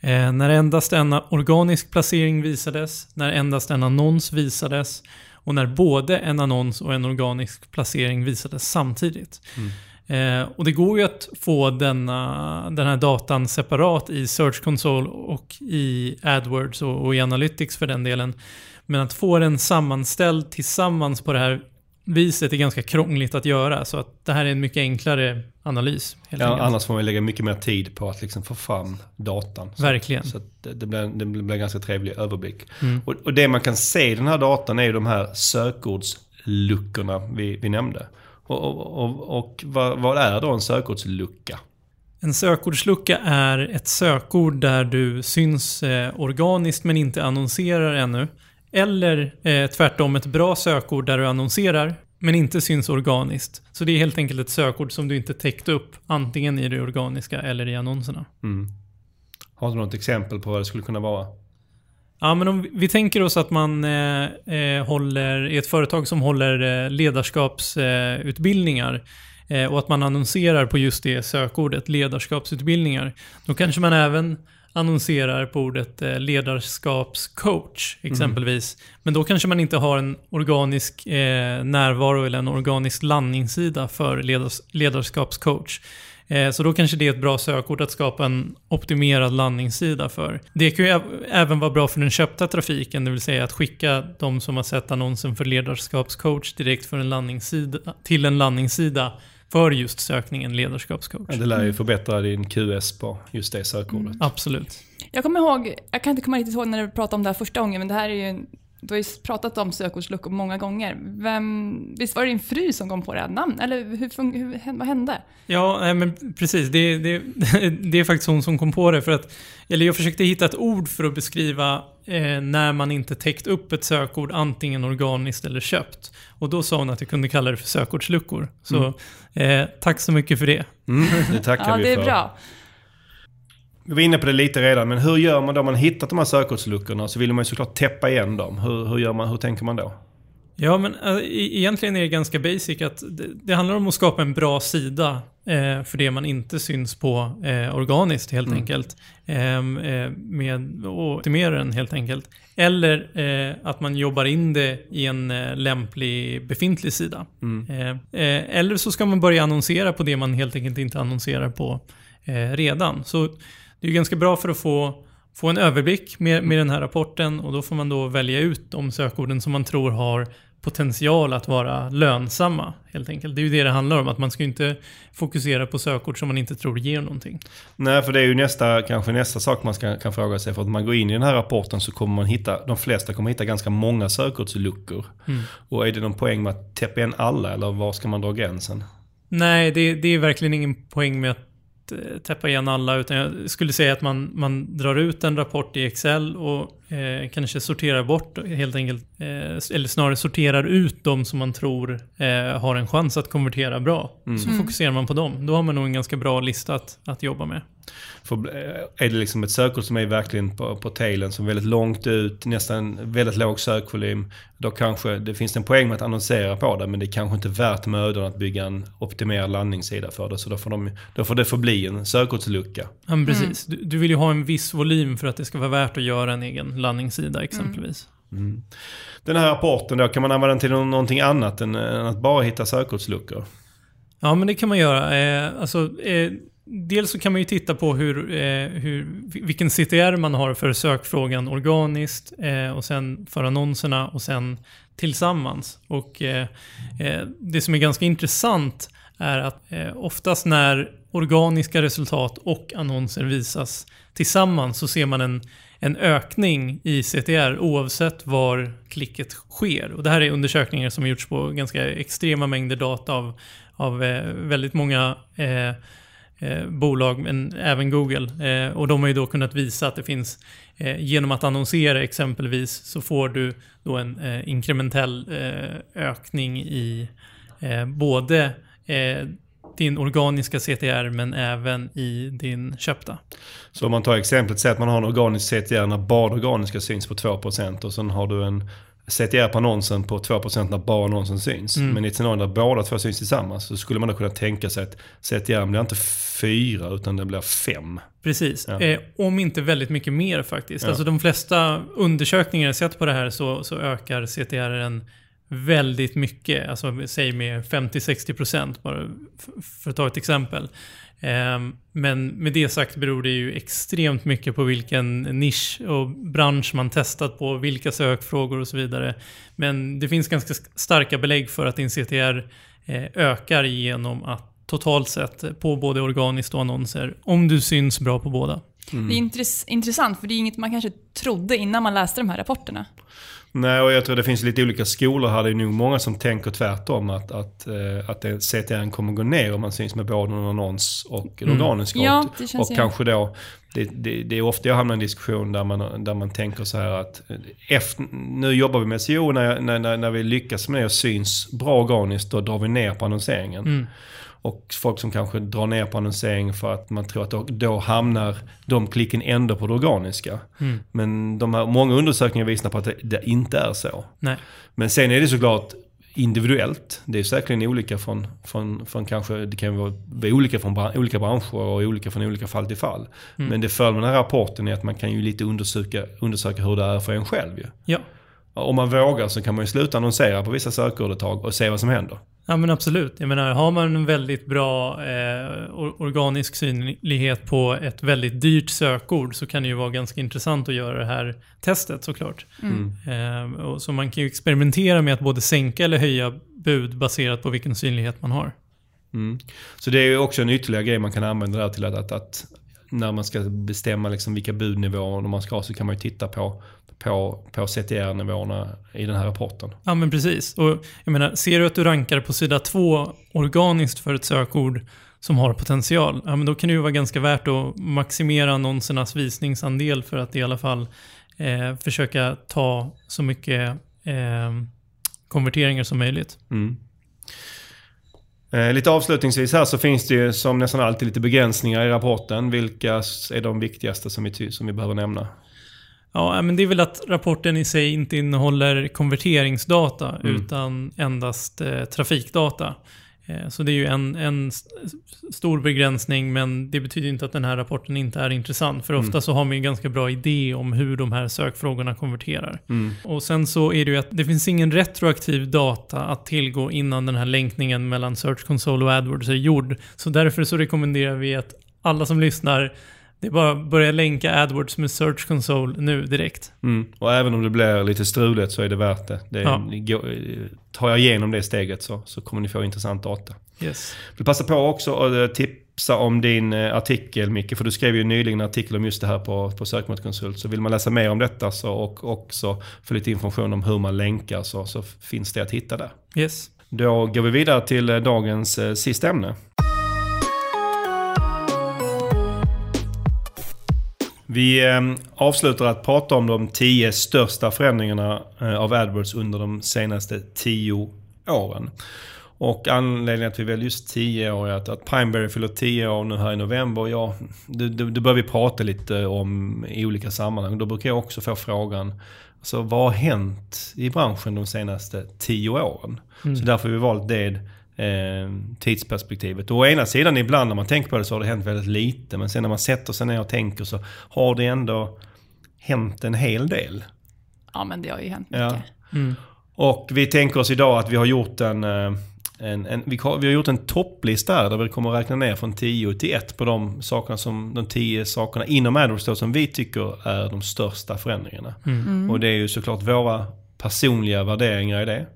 Eh, när endast en organisk placering visades, när endast en annons visades och när både en annons och en organisk placering visades samtidigt. Mm. Eh, och det går ju att få denna, den här datan separat i Search Console och i AdWords och, och i Analytics för den delen. Men att få den sammanställd tillsammans på det här viset är ganska krångligt att göra. Så att det här är en mycket enklare analys. ja, annars får man lägga mycket mer tid på att liksom få fram datan. Verkligen. Så, det, det, blir, det blir en ganska trevlig överblick. Mm. Och, och, det man kan se i den här datan är de här sökordsluckorna vi, vi nämnde. Och, och, och, och vad, vad är då en sökordslucka? En sökordslucka är ett sökord där du syns eh, organiskt men inte annonserar ännu. Eller eh, tvärtom ett bra sökord där du annonserar men inte syns organiskt. Så det är helt enkelt ett sökord som du inte täckt upp antingen i det organiska eller i annonserna. Mm. Har du något exempel på vad det skulle kunna vara? Ja, men om vi tänker oss att man eh, eh håller, är ett företag som håller eh, ledarskapsutbildningar eh, och att man annonserar på just det sökordet, ledarskapsutbildningar. Då kanske man även annonserar på ordet eh, ledarskapscoach exempelvis. Mm. Men då kanske man inte har en organisk eh, närvaro eller en organisk landningssida för ledars ledarskapscoach. Eh, så då kanske det är ett bra sökord att skapa en optimerad landningssida för. Det kan ju även vara bra för den köpta trafiken, det vill säga att skicka de som har sett annonsen för ledarskapscoach direkt för en landningssida, till en landningssida för just sökningen ledarskapscoach. Ja, det lär ju förbättra din QS på just det sökordet. Mm, absolut. Jag kommer ihåg, jag kan inte komma riktigt ihåg när du pratade om det här första gången, men det här är ju du har ju pratat om sökordsluckor många gånger. Vem, visst var det din fru som kom på det här namnet? Eller hur, hur, vad hände? Ja, men precis. Det, det, det, är faktiskt hon som kom på det. För att, eller jag försökte hitta ett ord för att beskriva eh, när man inte täckt upp ett sökord antingen organiskt eller köpt. Och då sa hon att jag kunde kalla det för sökordsluckor. Så mm. eh, tack så mycket för det. Mm, det tackar ja, vi för. Ja, det är bra. Vi var inne på det lite redan, men hur gör man då? Man hittat de här sökordsluckorna så vill man ju såklart täppa igen dem. Hur, hur, gör man, hur tänker man då? Ja, men äh, egentligen är det ganska basic att det, det handlar om att skapa en bra sida eh, för det man inte syns på eh, organiskt helt mm. enkelt. Ehm, eh, med, och optimera den helt enkelt. Eller eh, att man jobbar in det i en eh, lämplig befintlig sida. Mm. Eller så ska man börja annonsera på det man helt enkelt inte annonserar på redan. Så det är ganska bra för att få, få en överblick med, med den här rapporten och då får man då välja ut de sökorden som man tror har potential att vara lönsamma helt enkelt. Det är ju det det handlar om, att man ska inte fokusera på sökord som man inte tror ger någonting. Nej, för det är ju nästa, kanske nästa sak man ska, kan fråga sig. För att man går in i den här rapporten så kommer man hitta, de flesta kommer hitta ganska många sökordsluckor. Mm. Och är det någon poäng med att täppa igen alla eller var ska man dra gränsen? Nej, det, det är verkligen ingen poäng med att Eh, täppa igen alla, utan jag skulle säga att man, man drar ut en rapport i Excel och eh, kanske sorterar bort helt enkelt, eh, eller snarare sorterar ut de som man tror eh, har en chans att konvertera bra. Så fokuserar man på dem. Då har man nog en ganska bra lista att, att jobba med. För är det liksom ett sökord som är verkligen på, på tailen, som är väldigt långt ut, nästan väldigt låg sökvolym. Då kanske det finns en poäng med att annonsera på det, men det är kanske inte värt mödan att bygga en optimerad landningssida för det. Så då får, de, då får det förbli en sökordslucka. Ja, men precis. Du, du vill ju ha en viss volym för att det ska vara värt att göra en egen landningssida exempelvis. Mm. Den här rapporten då, kan man använda den till någonting annat än, än att bara hitta sökordsluckor? Ja, men det kan man göra. Eh, alltså, eh, dels så kan man ju titta på hur, eh, hur, vilken CTR man har för sökfrågan organiskt eh, och sen för annonserna och sen tillsammans. Och eh, eh, det som är ganska intressant är att oftast när organiska resultat och annonser visas tillsammans så ser man en, en ökning i CTR oavsett var klicket sker. Och det här är undersökningar som har gjorts på ganska extrema mängder data av, av eh, väldigt många eh, eh, bolag, men även Google. Eh, och de har ju då kunnat visa att det finns, eh, genom att annonsera exempelvis, så får du då en eh, inkrementell eh, ökning i eh, både eh, din organiska CTR men även i din köpta. Så om man tar exemplet, säg att man har en organisk CTR när bara organiska syns på 2% och sen har du en CTR på annonsen på 2% när bara annonsen syns. Mm. Men i ett scenario där båda två syns tillsammans så skulle man då kunna tänka sig att CTR blir inte 4 utan den blir 5. Precis. Ja. Eh, om inte väldigt mycket mer faktiskt. Ja. Alltså de flesta undersökningar jag sett på det här så, så ökar CTR väldigt mycket. Alltså säg med 50-60% bara för att ta ett exempel. Ehm, men med det sagt beror det ju extremt mycket på vilken nisch och bransch man testat på, vilka sökfrågor och så vidare. Men det finns ganska starka belägg för att din CTR eh, ökar genom att totalt sett på både organiskt och annonser, om du syns bra på båda. Mm. Det är intressant, för det är inget man kanske trodde innan man läste de här rapporterna. Nej, och jag tror det finns lite olika skolor här. Det är nog många som tänker tvärtom. Att, att, eh, att CTR kommer gå ner om man syns med både en annons och en Mm. organisk Ja, Och ju- kanske då, det, det, det är ofta jag hamnar i en diskussion där man, där man tänker så här att eh, efter, nu jobbar vi med SEO, när, när, när vi lyckas med det och syns bra organiskt, då drar vi ner på annonseringen. Mm. Och folk som kanske drar ner på annonsering för att man tror att då, då hamnar de klicken ändå på det organiska. Mm. Men de här, många undersökningar visar på att det, det inte är så. Nej. Men sen är det såklart individuellt. Det är säkerligen olika från, från, från kanske, det kan vara vara olika från bran- olika branscher och olika från olika fall till fall. Mm. Men det följer med den här rapporten är att man kan ju lite undersöka, undersöka hur det är för en själv ju. Ja. Om man vågar så kan man ju sluta annonsera på vissa sökord ett tag och se vad som händer. Ja men absolut. Jag menar, har man en väldigt bra eh, or- organisk synlighet på ett väldigt dyrt sökord så kan det ju vara ganska intressant att göra det här testet såklart. Eh, och så man kan ju experimentera med att både sänka eller höja bud baserat på vilken synlighet man har. Mm. Så det är ju också en ytterligare grej man kan använda där till att, att, att när man ska bestämma liksom vilka budnivåer man ska ha så kan man ju titta på, på, på CTR-nivåerna i den här rapporten. Ja men precis. Och jag menar, ser du att du rankar på sida två organiskt för ett sökord som har potential, ja men då kan det ju vara ganska värt att maximera annonsernas visningsandel för att i alla fall eh, försöka ta så mycket eh, konverteringar som möjligt. Mm. Eh, lite avslutningsvis här så finns det ju som nästan alltid lite begränsningar i rapporten. Vilka är de viktigaste som vi, som vi behöver nämna? Ja, men det är väl att rapporten i sig inte innehåller konverteringsdata Mm. utan endast eh, trafikdata. Eh, så det är ju en, en stor begränsning men det betyder inte att den här rapporten inte är intressant. För ofta Mm. så har man ju ganska bra idé om hur de här sökfrågorna konverterar. Mm. Och sen så är det ju att det finns ingen retroaktiv data att tillgå innan den här länkningen mellan Search Console och AdWords är gjord. Så därför så rekommenderar vi att alla som lyssnar, det är bara att börja länka AdWords med Search Console nu direkt. Mm. Och även om det blir lite struligt så är det värt det. det är, Ja. tar jag igenom det steget så, så kommer ni få intressant data. Yes. Jag vill passa på också att eh, tipsa om din eh, artikel Micke, för du skrev ju nyligen en artikel om just det här på, på Sökmotorkonsult. Så vill man läsa mer om detta så, och också få lite information om hur man länkar så, så finns det att hitta där. Yes. Då går vi vidare till eh, dagens sista Vi eh, avslutar att prata om de tio största förändringarna eh, av AdWords under de senaste tio åren. Och anledningen att vi väljer just 10 år är att, att Pineberry fyller 10 år nu här i november. Ja, det, det, det bör vi prata lite om i olika sammanhang. Då brukar jag också få frågan, alltså, vad har hänt i branschen de senaste 10 åren? Mm. Så därför har vi valt det eh, tidsperspektivet. Och å ena sidan ibland när man tänker på det så har det hänt väldigt lite. Men sen när man sätter sig ner och tänker så har det ändå hänt en hel del. Ja men det har ju hänt mycket. Ja. Mm. Och vi tänker oss idag att vi har gjort en eh, en, en, vi, har, vi, har gjort en topplista här där vi kommer att räkna ner från 10 till 1 på de sakerna som, de 10 sakerna inom AdWords som vi tycker är de största förändringarna. Mm. Mm. Och det är ju såklart våra personliga värderingar i det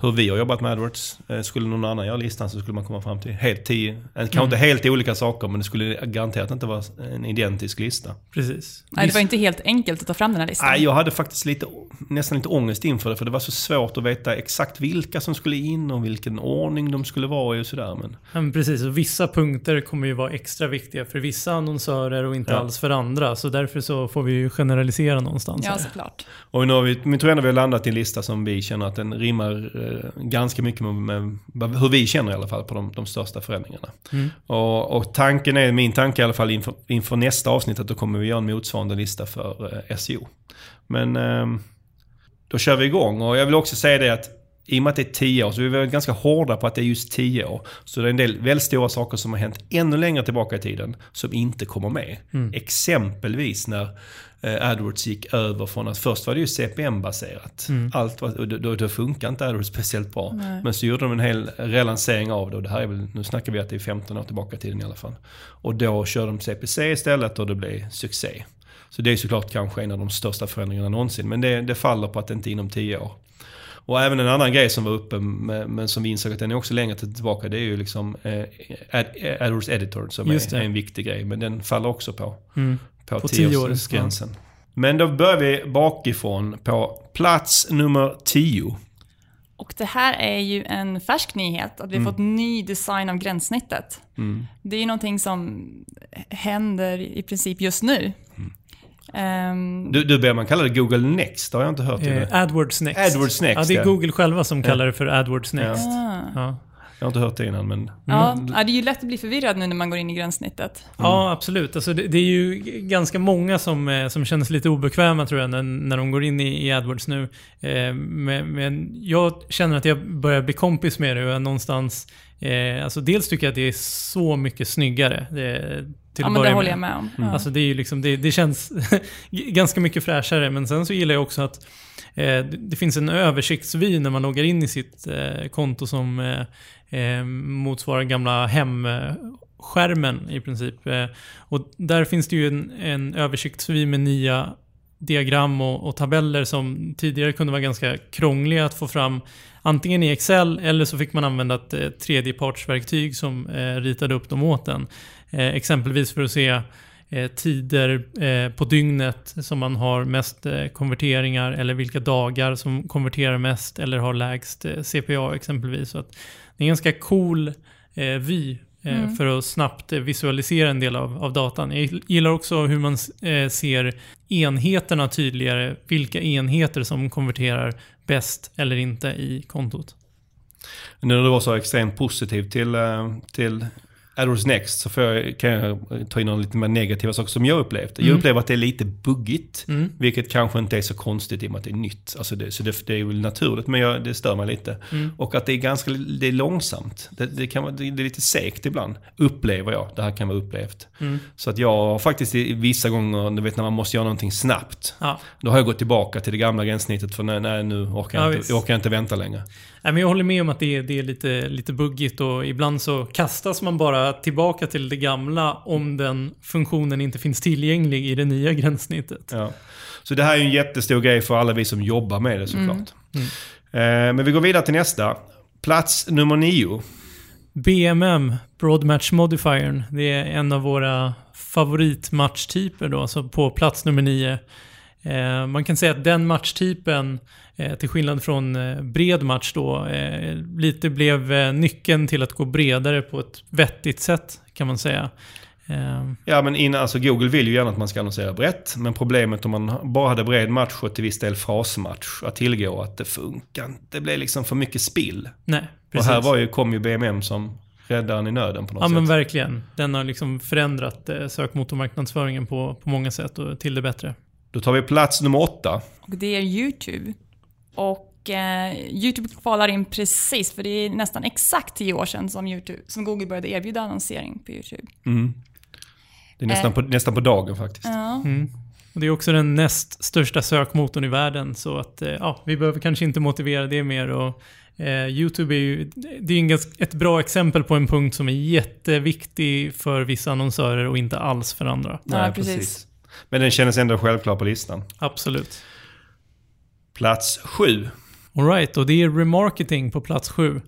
hur vi har jobbat med AdWords. Eh, skulle någon annan göra listan så skulle man komma fram till helt tio, eh, kanske mm. inte helt olika saker men det skulle garanterat inte vara en identisk lista. Precis. Nej, det var inte helt enkelt att ta fram den här listan. Nej, jag hade faktiskt lite, nästan lite ångest inför det för det var så svårt att veta exakt vilka som skulle in och vilken ordning de skulle vara i och sådär. Men... Ja, men precis, och vissa punkter kommer ju vara extra viktiga för vissa annonsörer och inte ja. alls för andra. Så därför så får vi ju generalisera någonstans. Ja, såklart. Och nu har vi, men tror ändå vi har landat i en lista som vi känner att den rimmar Eh, ganska mycket med, med, hur vi känner i alla fall på de, de största förändringarna. Mm. Och, och, tanken är, min tanke i alla fall inför, inför, nästa avsnitt, att då kommer vi göra en motsvarande lista för eh, SEO. Men eh, då kör vi igång och jag vill också säga det att i och med att det är 10 år, så vi är ganska hårda på att det är just 10 år. Så det är en del väldigt stora saker som har hänt ännu längre tillbaka i tiden som inte kommer med. Mm. Exempelvis när eh, AdWords gick över från att först var det ju CPM-baserat. Mm. Allt var, och då, då funkar inte AdWords speciellt bra. Nej. Men så gjorde de en hel relansering av det och det här är väl, nu snackar vi att det är 15 år tillbaka i tiden i alla fall. Och då körde de CPC istället och det blev succé. Så det är såklart kanske en av de största förändringarna någonsin. Men det, det faller på att det inte är inom 10 år. Och även en annan grej som var uppe, men som vi insåg att den är också längre tillbaka, det är ju liksom eh, Ad, AdWords Editor som är, är, en viktig grej. Men den faller också på, mm. På, på 10-årsgränsen. Ja. Men då börjar vi bakifrån på plats nummer 10. Och det här är ju en färsk nyhet, att vi mm. fått ny design av gränssnittet. Mm. Det är ju någonting som händer i princip just nu. Mm. Um, du, du ber man kalla det Google Next, det har jag inte hört. Eh, AdWords Next. AdWords Next, Ja, det är Google själva som kallar det för AdWords Next. Ja. Ja. Jag har inte hört det innan men... Ja, mm. ja, det är ju lätt att bli förvirrad nu när man går in i gränssnittet. Mm. Ja, absolut. Alltså, det, det, är ju ganska många som, eh, som känner sig lite obekväma tror jag när, när de går in i, i AdWords nu. Eh, men, men, jag känner att jag börjar bli kompis med det och jag någonstans... Eh, alltså dels tycker jag att det är så mycket snyggare. Det, till ja, men det håller jag med om. Mm. Alltså det, är ju liksom, det, det känns ganska mycket fräschare. Men sen så gillar jag också att eh, det finns en översiktsvy när man loggar in i sitt eh, konto som eh, motsvarar gamla hemskärmen i princip. Eh, och där finns det ju en, en översiktsvy med nya diagram och, och, tabeller som tidigare kunde vara ganska krångliga att få fram antingen i Excel eller så fick man använda ett eh, tredjepartsverktyg som eh, ritade upp dem åt en. Eh, exempelvis för att se eh, tider eh, på dygnet som man har mest eh, konverteringar eller vilka dagar som konverterar mest eller har lägst eh, CPA exempelvis. Så att det är en ganska cool vy Mm. för att snabbt visualisera en del av, av datan. Jag gillar också hur man ser enheterna tydligare, vilka enheter som konverterar bäst eller inte i kontot. När du var så extremt positiv till, till AdWords Next så får jag, kan jag ta in några lite mer negativa saker som jag upplevt. Mm. Jag upplever att det är lite buggigt, mm. vilket kanske inte är så konstigt i och med att det är nytt. Alltså det, så det, det är väl naturligt, men jag, det stör mig lite. Mm. Och att det är ganska det är långsamt. Det, det kan vara, det är lite segt ibland, upplever jag. Det här kan vara upplevt. Mm. Så att jag har faktiskt vissa gånger, du vet när man måste göra någonting snabbt, ja. då har jag gått tillbaka till det gamla gränssnittet för nej, nej nu orkar jag, ja, inte, jag orkar inte vänta längre. Men jag håller med om att det är, det är lite, lite buggigt och ibland så kastas man bara tillbaka till det gamla om den funktionen inte finns tillgänglig i det nya gränssnittet. Ja. Så det här är en jättestor grej för alla vi som jobbar med det såklart. Mm. Mm. Eh, men vi går vidare till nästa. Plats nummer nio. BMM, Broad Match Modifiern. Det är en av våra favoritmatchtyper då, så på plats nummer nio. Eh, man kan säga att den matchtypen Eh, till skillnad från eh, bred match då, lite blev nyckeln till att gå bredare på ett vettigt sätt kan man säga. Ja, men innan, alltså Google vill ju gärna att man ska annonsera brett. Men problemet om man bara hade bred match och till viss del frasmatch att tillgå, att det funkar inte. Det blev liksom för mycket spill. nej, Och precis. här var ju, kom ju BMM som räddaren i nöden på något Ja men sätt. verkligen. Den har liksom förändrat sökmotormarknadsföringen på, på många sätt och till det bättre. Då tar vi plats nummer åtta. Och det är YouTube. Och eh, YouTube kvalar in precis, för det är nästan exakt tio år sedan som, YouTube, som Google började erbjuda annonsering på YouTube. Mm. Det är nästan, Eh. på, nästan på dagen faktiskt. Ja. Mm. Och det är också den näst största sökmotorn i världen så att eh, ja, vi behöver kanske inte motivera det mer. Och, eh, YouTube är ju det är en ganska, ett bra exempel på en punkt som är jätteviktig för vissa annonsörer och inte alls för andra. Ja, precis. Men den kändes ändå självklar på listan. Absolut. Plats sju. Alright, och det är remarketing på plats sju.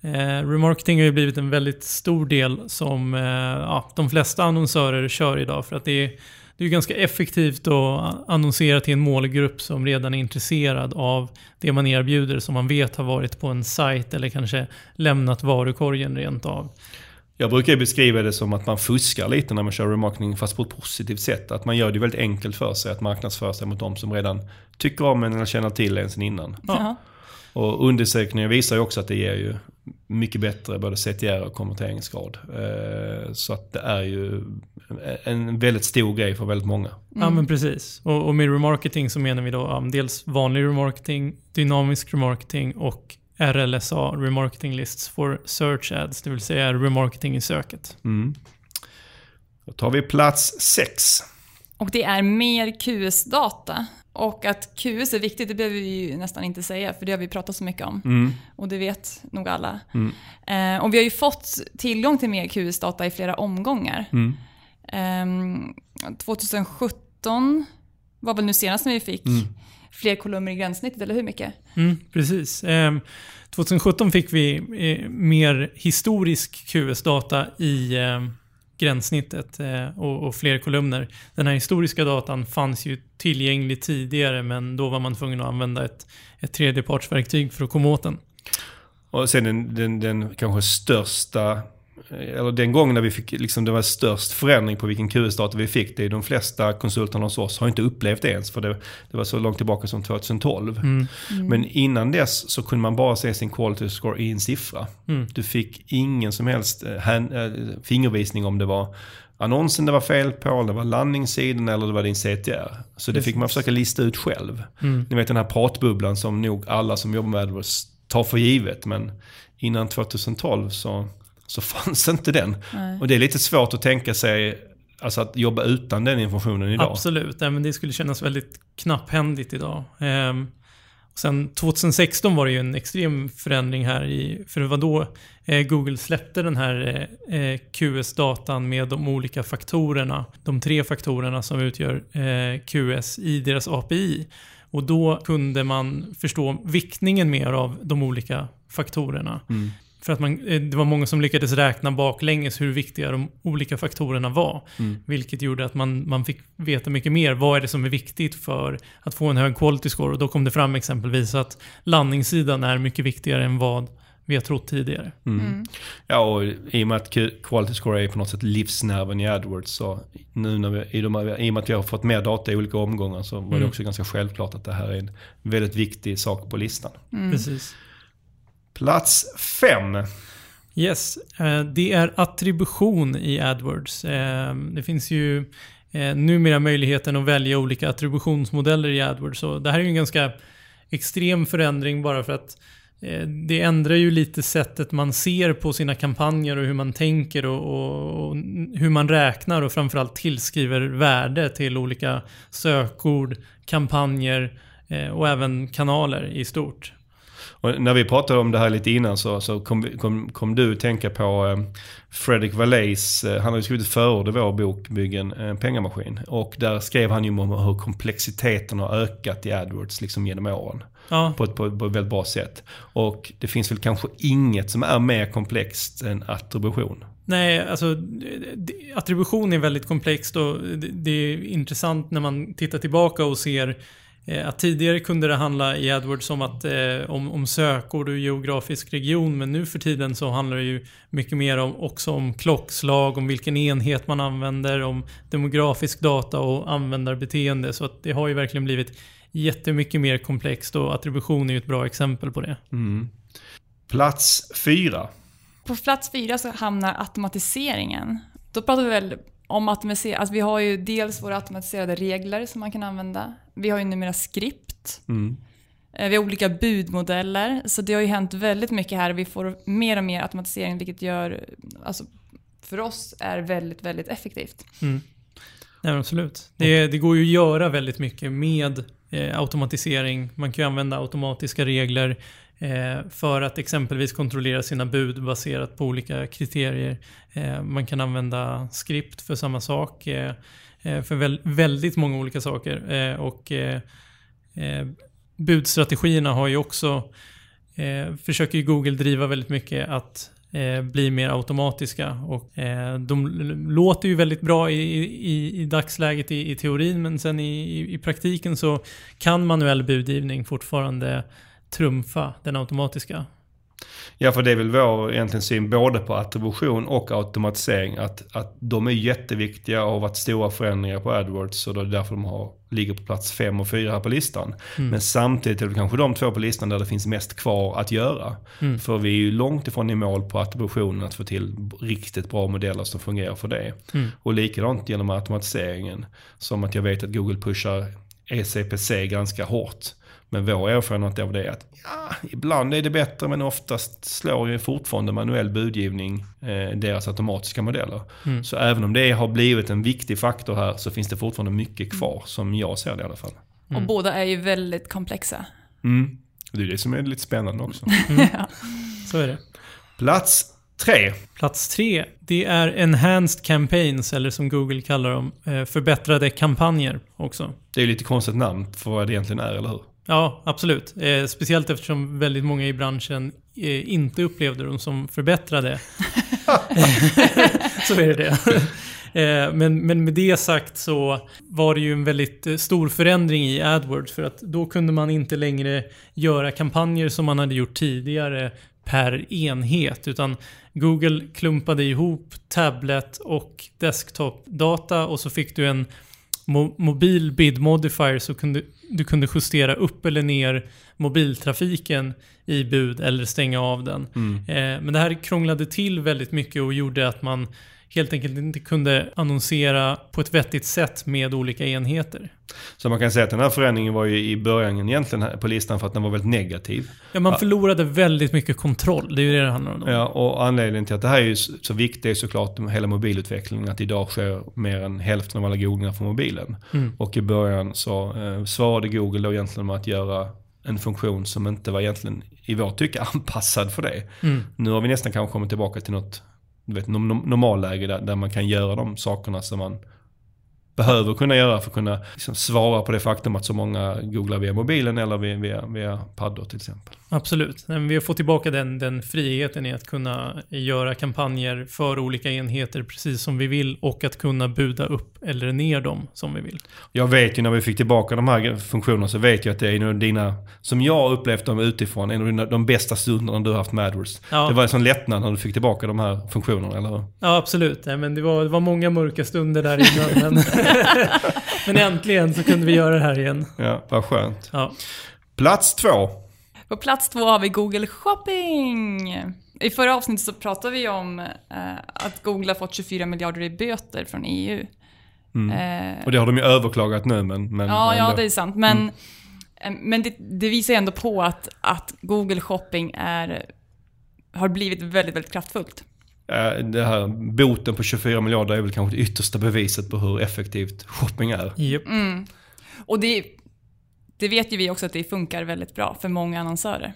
Eh, remarketing har ju blivit en väldigt stor del som eh, ja, de flesta annonsörer kör idag. För att det är, det är ganska effektivt att annonsera till en målgrupp som redan är intresserad av det man erbjuder. Som man vet har varit på en sajt eller kanske lämnat varukorgen rent av. Jag brukar beskriva det som att man fuskar lite när man kör remarketing fast på ett positivt sätt. Att man gör det väldigt enkelt för sig att marknadsföra sig mot de som redan tycker om en eller känner till en sen innan. Ja. Och undersökningar visar ju också att det ger ju mycket bättre både CTR och konverteringsgrad. Eh, Så att det är ju en väldigt stor grej för väldigt många. Ja men precis. Och, och med remarketing så menar vi då dels vanlig remarketing, dynamisk remarketing och RLSA, remarketing lists for search ads, det vill säga remarketing i söket. Mm. Då tar vi plats sex. Och det är mer QS-data. Och att QS är viktigt, det behöver vi ju nästan inte säga, för det har vi pratat så mycket om. Mm. Och det vet nog alla. Mm. Eh, och vi har ju fått tillgång till mer QS-data i flera omgångar. Mm. Ehm, 2017 var väl nu senast när vi fick Mm. Fler kolumner i gränssnittet, eller hur mycket? Mm, precis. Ehm, 2017 fick vi eh, mer historisk QS-data i eh, gränssnittet eh, och, och fler kolumner. Den här historiska datan fanns ju tillgänglig tidigare men då var man tvungen att använda ett, ett tredjepartsverktyg för att komma åt den. Och sen den, den, den kanske största, eller den gången när vi fick, liksom det var störst förändring på vilken QS-data vi fick. Det är de flesta konsulterna hos oss har inte upplevt det ens. För det, det var så långt tillbaka som 2012. Mm. Men innan dess så kunde man bara se sin quality score i en siffra. Mm. Du fick ingen som helst eh, hand, eh, fingervisning om det var annonsen det var fel på, eller det var landningssidan eller det var din CTR. Så det fick man försöka lista ut själv. Mm. Ni vet den här pratbubblan som nog alla som jobbar med AdWords tar för givet. Men innan 2012 så, så fanns inte den. Nej. Och det är lite svårt att tänka sig alltså att jobba utan den informationen idag. Absolut, men det skulle kännas väldigt knapphändigt idag. Ehm, sen 2016 var det ju en extrem förändring här i, för det var då eh, Google släppte den här eh, eh, QS-datan med de olika faktorerna. De tre faktorerna som utgör QS i deras API. Och då kunde man förstå viktningen mer av de olika faktorerna. Mm. För att man, eh, det var många som lyckades räkna baklänges hur viktiga de olika faktorerna var. Mm. Vilket gjorde att man, man fick veta mycket mer. Vad är det som är viktigt för att få en hög quality score? Och då kom det fram exempelvis att landningssidan är mycket viktigare än vad vi har trott tidigare. Mm. Ja, och i och med att quality score är på något sätt livsnerven i AdWords så nu när vi, i, de, i och med att vi har fått mer data i olika omgångar så var det Mm. också ganska självklart att det här är en väldigt viktig sak på listan. Mm. Precis. Plats 5. Yes, eh, det är attribution i AdWords. Eh, det finns ju eh, numera möjligheten att välja olika attributionsmodeller i AdWords. Så det här är ju en ganska extrem förändring bara för att det ändrar ju lite sättet man ser på sina kampanjer och hur man tänker och, och, och hur man räknar och framförallt tillskriver värde till olika sökord, kampanjer och även kanaler i stort. Och när vi pratade om det här lite innan så, så kom, kom, kom du att tänka på eh, Fredrik Valleys, eh, han har ju skrivit förord i vår bok Bygg en eh, pengamaskin. Och där skrev han ju om hur komplexiteten har ökat i AdWords liksom genom åren. Ja, På ett, på, på ett väldigt bra sätt. Och det finns väl kanske inget som är mer komplext än attribution. Nej, alltså attribution är väldigt komplext och det, är intressant när man tittar tillbaka och ser att tidigare kunde det handla i AdWords om, att, eh, om, om sökord och geografisk region men nu för tiden så handlar det ju mycket mer om, också om klockslag, om vilken enhet man använder, om demografisk data och användarbeteende. Så att det har ju verkligen blivit jättemycket mer komplext och attribution är ju ett bra exempel på det. Mm. Plats fyra. På plats fyra så hamnar automatiseringen. Då pratar vi väl om automatisering. Alltså vi har ju dels våra automatiserade regler som man kan använda. Vi har ju numera skript. Mm. Eh, Vi har olika budmodeller. Så det har ju hänt väldigt mycket här. Vi får mer och mer automatisering vilket gör, alltså för oss är väldigt, väldigt effektivt. Mm. Nej, absolut. Det, det går ju att göra väldigt mycket med eh, automatisering. Man kan ju använda automatiska regler Eh, för att exempelvis kontrollera sina bud baserat på olika kriterier. Eh, man kan använda skript för samma sak. Eh, för väldigt många olika saker. Och budstrategierna har ju också försöker ju Google driva väldigt mycket att bli mer automatiska. Och, de låter ju väldigt bra i, i, i dagsläget i, i teorin men sen i, i, i praktiken så kan manuell budgivning fortfarande trumfa den automatiska. Ja, för det är väl vår egentligen syn både på attribution och automatisering. Att, att de är jätteviktiga och har varit stora förändringar på AdWords och det är därför de har, ligger på plats fem och fyra här på listan. Men samtidigt är det kanske de två på listan där det finns mest kvar att göra. Mm. För vi är ju långt ifrån i mål på attributionen att få till riktigt bra modeller som fungerar för det. Mm. Och likadant genom automatiseringen. Som att jag vet att Google pushar ECPC ganska hårt. Men vår erfarenhet av det är att ja, ibland är det bättre men oftast slår ju fortfarande manuell budgivning eh, deras automatiska modeller. Mm. Så även om det har blivit en viktig faktor här så finns det fortfarande mycket kvar som jag ser det i alla fall. Och båda är ju väldigt komplexa. Mm. Det är det som är lite spännande också. Så är det. Plats tre. Plats tre, det är Enhanced Campaigns, eller som Google kallar dem, eh, förbättrade kampanjer också. Det är lite konstigt namn för vad det egentligen är, eller hur? Ja, absolut. Eh, speciellt eftersom väldigt många i branschen eh, inte upplevde dem som förbättrade. så är det det. Eh, men, men med det sagt så var det ju en väldigt eh, stor förändring i AdWords för att då kunde man inte längre göra kampanjer som man hade gjort tidigare per enhet utan Google klumpade ihop tablet och desktop-data och så fick du en mo- mobil bid modifier så kunde du kunde justera upp eller ner mobiltrafiken i bud eller stänga av den. Eh, men det här krånglade till väldigt mycket och gjorde att man helt enkelt inte kunde annonsera på ett vettigt sätt med olika enheter. Så man kan säga att den här förändringen var ju i början egentligen på listan för att den var väldigt negativ. Ja, man förlorade väldigt mycket kontroll. Det är ju det det handlar om. Ja, och anledningen till att det här är så viktigt är såklart hela mobilutvecklingen. Att idag sker mer än hälften av alla googlingar från mobilen. Mm. Och i början så eh, svarade Google då egentligen med att göra en funktion som inte var egentligen i vårt tycke anpassad för det. Mm. Nu har vi nästan kanske kommit tillbaka till något du vet, normalläge där, där man kan göra de sakerna som man behöver kunna göra för att kunna liksom svara på det faktum att så många googlar via mobilen eller via, via, via paddor till exempel. Absolut. Vi har fått tillbaka den, den friheten i att kunna göra kampanjer för olika enheter precis som vi vill och att kunna buda upp eller ner dem som vi vill. Jag vet ju när vi fick tillbaka de här funktionerna så vet jag att det är en av dina, som jag upplevt dem utifrån, en av dina, de bästa stunderna du har haft med AdWords. Ja. Det var en sån lättnad när du fick tillbaka de här funktionerna, eller hur? Ja, absolut. Nej, men det, var, det var många mörka stunder där innan. men, men äntligen så kunde vi göra det här igen. Ja, vad skönt. Ja. Plats två. På plats två har vi Google Shopping. I förra avsnittet så pratade vi om eh, att Google har fått 24 miljarder i böter från EU. Eh, Mm. Och det har de ju överklagat nu, men... men ja, ja, det är sant. Men, eh, men det, det visar ju ändå på att, att Google Shopping är, har blivit väldigt, väldigt kraftfullt. Eh, Det här boten på 24 miljarder är väl kanske det yttersta beviset på hur effektivt shopping är. Japp. Och det, det vet ju vi också att det funkar väldigt bra för många annonsörer.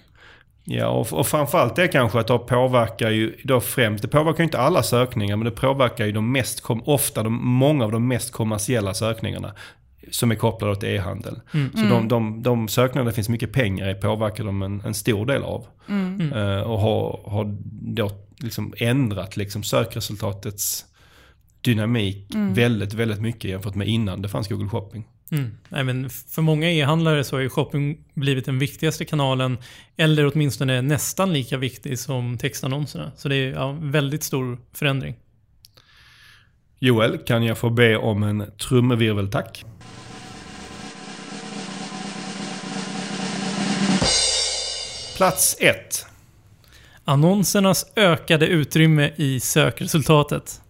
Ja, och, och framförallt det kanske att det påverkar ju då främst, det påverkar ju inte alla sökningar, men det påverkar ju de mest, ofta de, många av de mest kommersiella sökningarna. Som är kopplade till e-handel. Så de, de, de sökningar där det finns mycket pengar i påverkar de en, en stor del av. Eh, och har, har då liksom ändrat liksom sökresultatets dynamik väldigt, väldigt mycket jämfört med innan det fanns Google Shopping. Mm. Nej, men för många e-handlare så har ju shopping blivit den viktigaste kanalen, eller åtminstone nästan lika viktig som textannonserna. Så det är ja, väldigt stor förändring. Joel, kan jag få be om en trumvirvel tack? Plats 1. Annonsernas ökade utrymme i sökresultatet.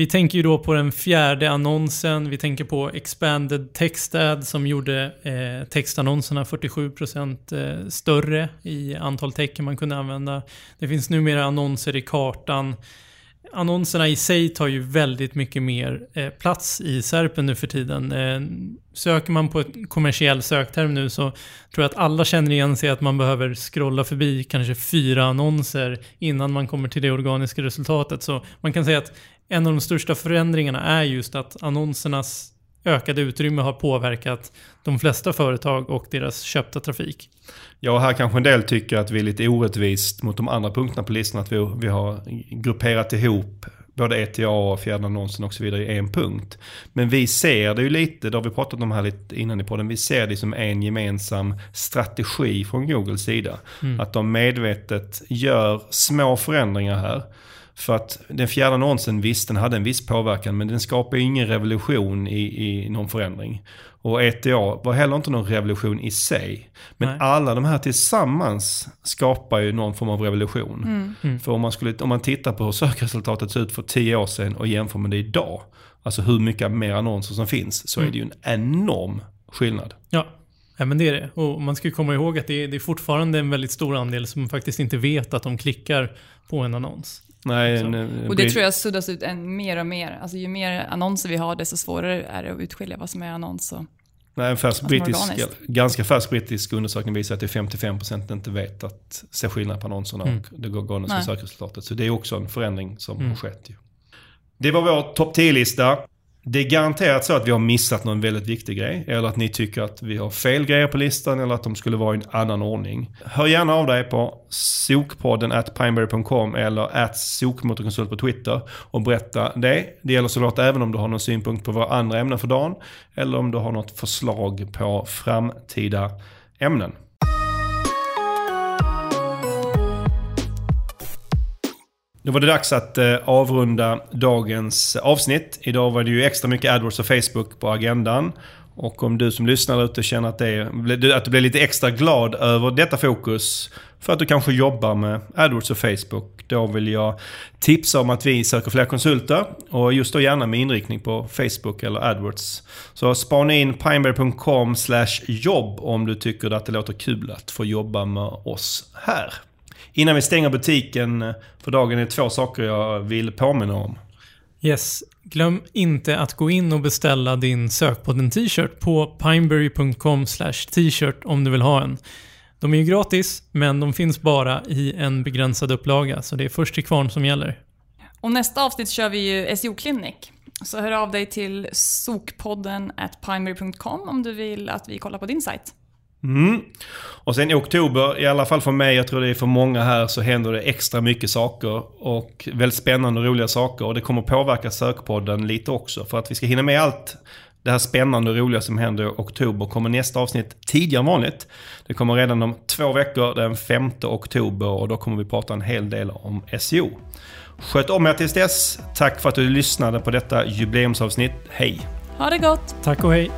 Vi tänker ju då på den fjärde annonsen, vi tänker på Expanded Text Ad som gjorde eh, textannonserna 47% eh, större i antal tecken man kunde använda. Det finns numera annonser i kartan annonserna i sig tar ju väldigt mycket mer eh, plats i Serpen nu för tiden. Eh, söker man på ett kommersiell sökterm nu så tror jag att alla känner igen sig att man behöver scrolla förbi kanske fyra annonser innan man kommer till det organiska resultatet. Så man kan säga att en av de största förändringarna är just att annonsernas ökade utrymme har påverkat de flesta företag och deras köpta trafik. Ja, här kanske en del tycker att vi är lite orättvist mot de andra punkterna på listan. Att vi, vi har grupperat ihop både ETA och fjärde annonsen och så vidare i en punkt. Men vi ser det ju lite, det har vi pratat om här lite innan i podden, vi ser det som en gemensam strategi från Googles sida. Mm. Att de medvetet gör små förändringar här. För att den fjärde annonsen, visst den hade en viss påverkan men den skapar ju ingen revolution i, i någon förändring. Och ETA var heller inte någon revolution i sig. Men Nej. alla de här tillsammans skapar ju någon form av revolution. Mm. Mm. För om man, skulle, om man tittar på hur sökresultatet såg ut för tio år sedan och jämför med det idag. Alltså hur mycket mer annonser som finns. Så mm. är det ju en enorm skillnad. Ja, Ja, men det är det. Och man ska ju komma ihåg att det är, det är fortfarande en väldigt stor andel som faktiskt inte vet att de klickar på en annons. Nej, nej, och det tror jag suddas ut än mer och mer. Alltså ju mer annonser vi har, desto svårare är det att utskilja vad som är annons och Nej, en färsk brittisk, ganska färsk brittisk undersökning visar att det är 55% inte vet att se skillnad på annonserna mm. och det går organiska sökresultatet. Så det är också en förändring som mm. har skett. Ju. Det var vår topp 10-lista. Det är garanterat så att vi har missat någon väldigt viktig grej. Eller att ni tycker att vi har fel grejer på listan eller att de skulle vara i en annan ordning. Hör gärna av dig på sokpodden at pineberry.com eller at sokmotorkonsult på Twitter och berätta det. Det gäller såklart även om du har någon synpunkt på våra andra ämnen för dagen. Eller om du har något förslag på framtida ämnen. Då var det dags att eh, avrunda dagens avsnitt. Idag var det ju extra mycket AdWords och Facebook på agendan. Och om du som lyssnar ute känner att, det, att du blir lite extra glad över detta fokus för att du kanske jobbar med AdWords och Facebook. Då vill jag tipsa om att vi söker fler konsulter och just då gärna med inriktning på Facebook eller AdWords. Så spana in pineberry.com jobb om du tycker att det låter kul att få jobba med oss här. Innan vi stänger butiken för dagen är det två saker jag vill påminna om. Yes. Glöm inte att gå in och beställa din sökpodden t-shirt på pineberry.com t-shirt om du vill ha en. De är ju gratis, men de finns bara i en begränsad upplaga, så det är först till kvarn som gäller. Och nästa avsnitt kör vi ju SEO-klinik. Så hör av dig till sokpodden at pineberry.com om du vill att vi kollar på din sajt. Mm. Och sen i oktober, i alla fall för mig, jag tror det är för många här, så händer det extra mycket saker. Och väldigt spännande och roliga saker. Och det kommer påverka sökpodden lite också. För att vi ska hinna med allt det här spännande och roliga som händer i oktober kommer nästa avsnitt tidigare än vanligt. Det kommer redan om två veckor, den 5 oktober. Och då kommer vi prata en hel del om SEO. Sköt om er tills dess. Tack för att du lyssnade på detta jubileumsavsnitt. Hej! Ha det gott! Tack och hej!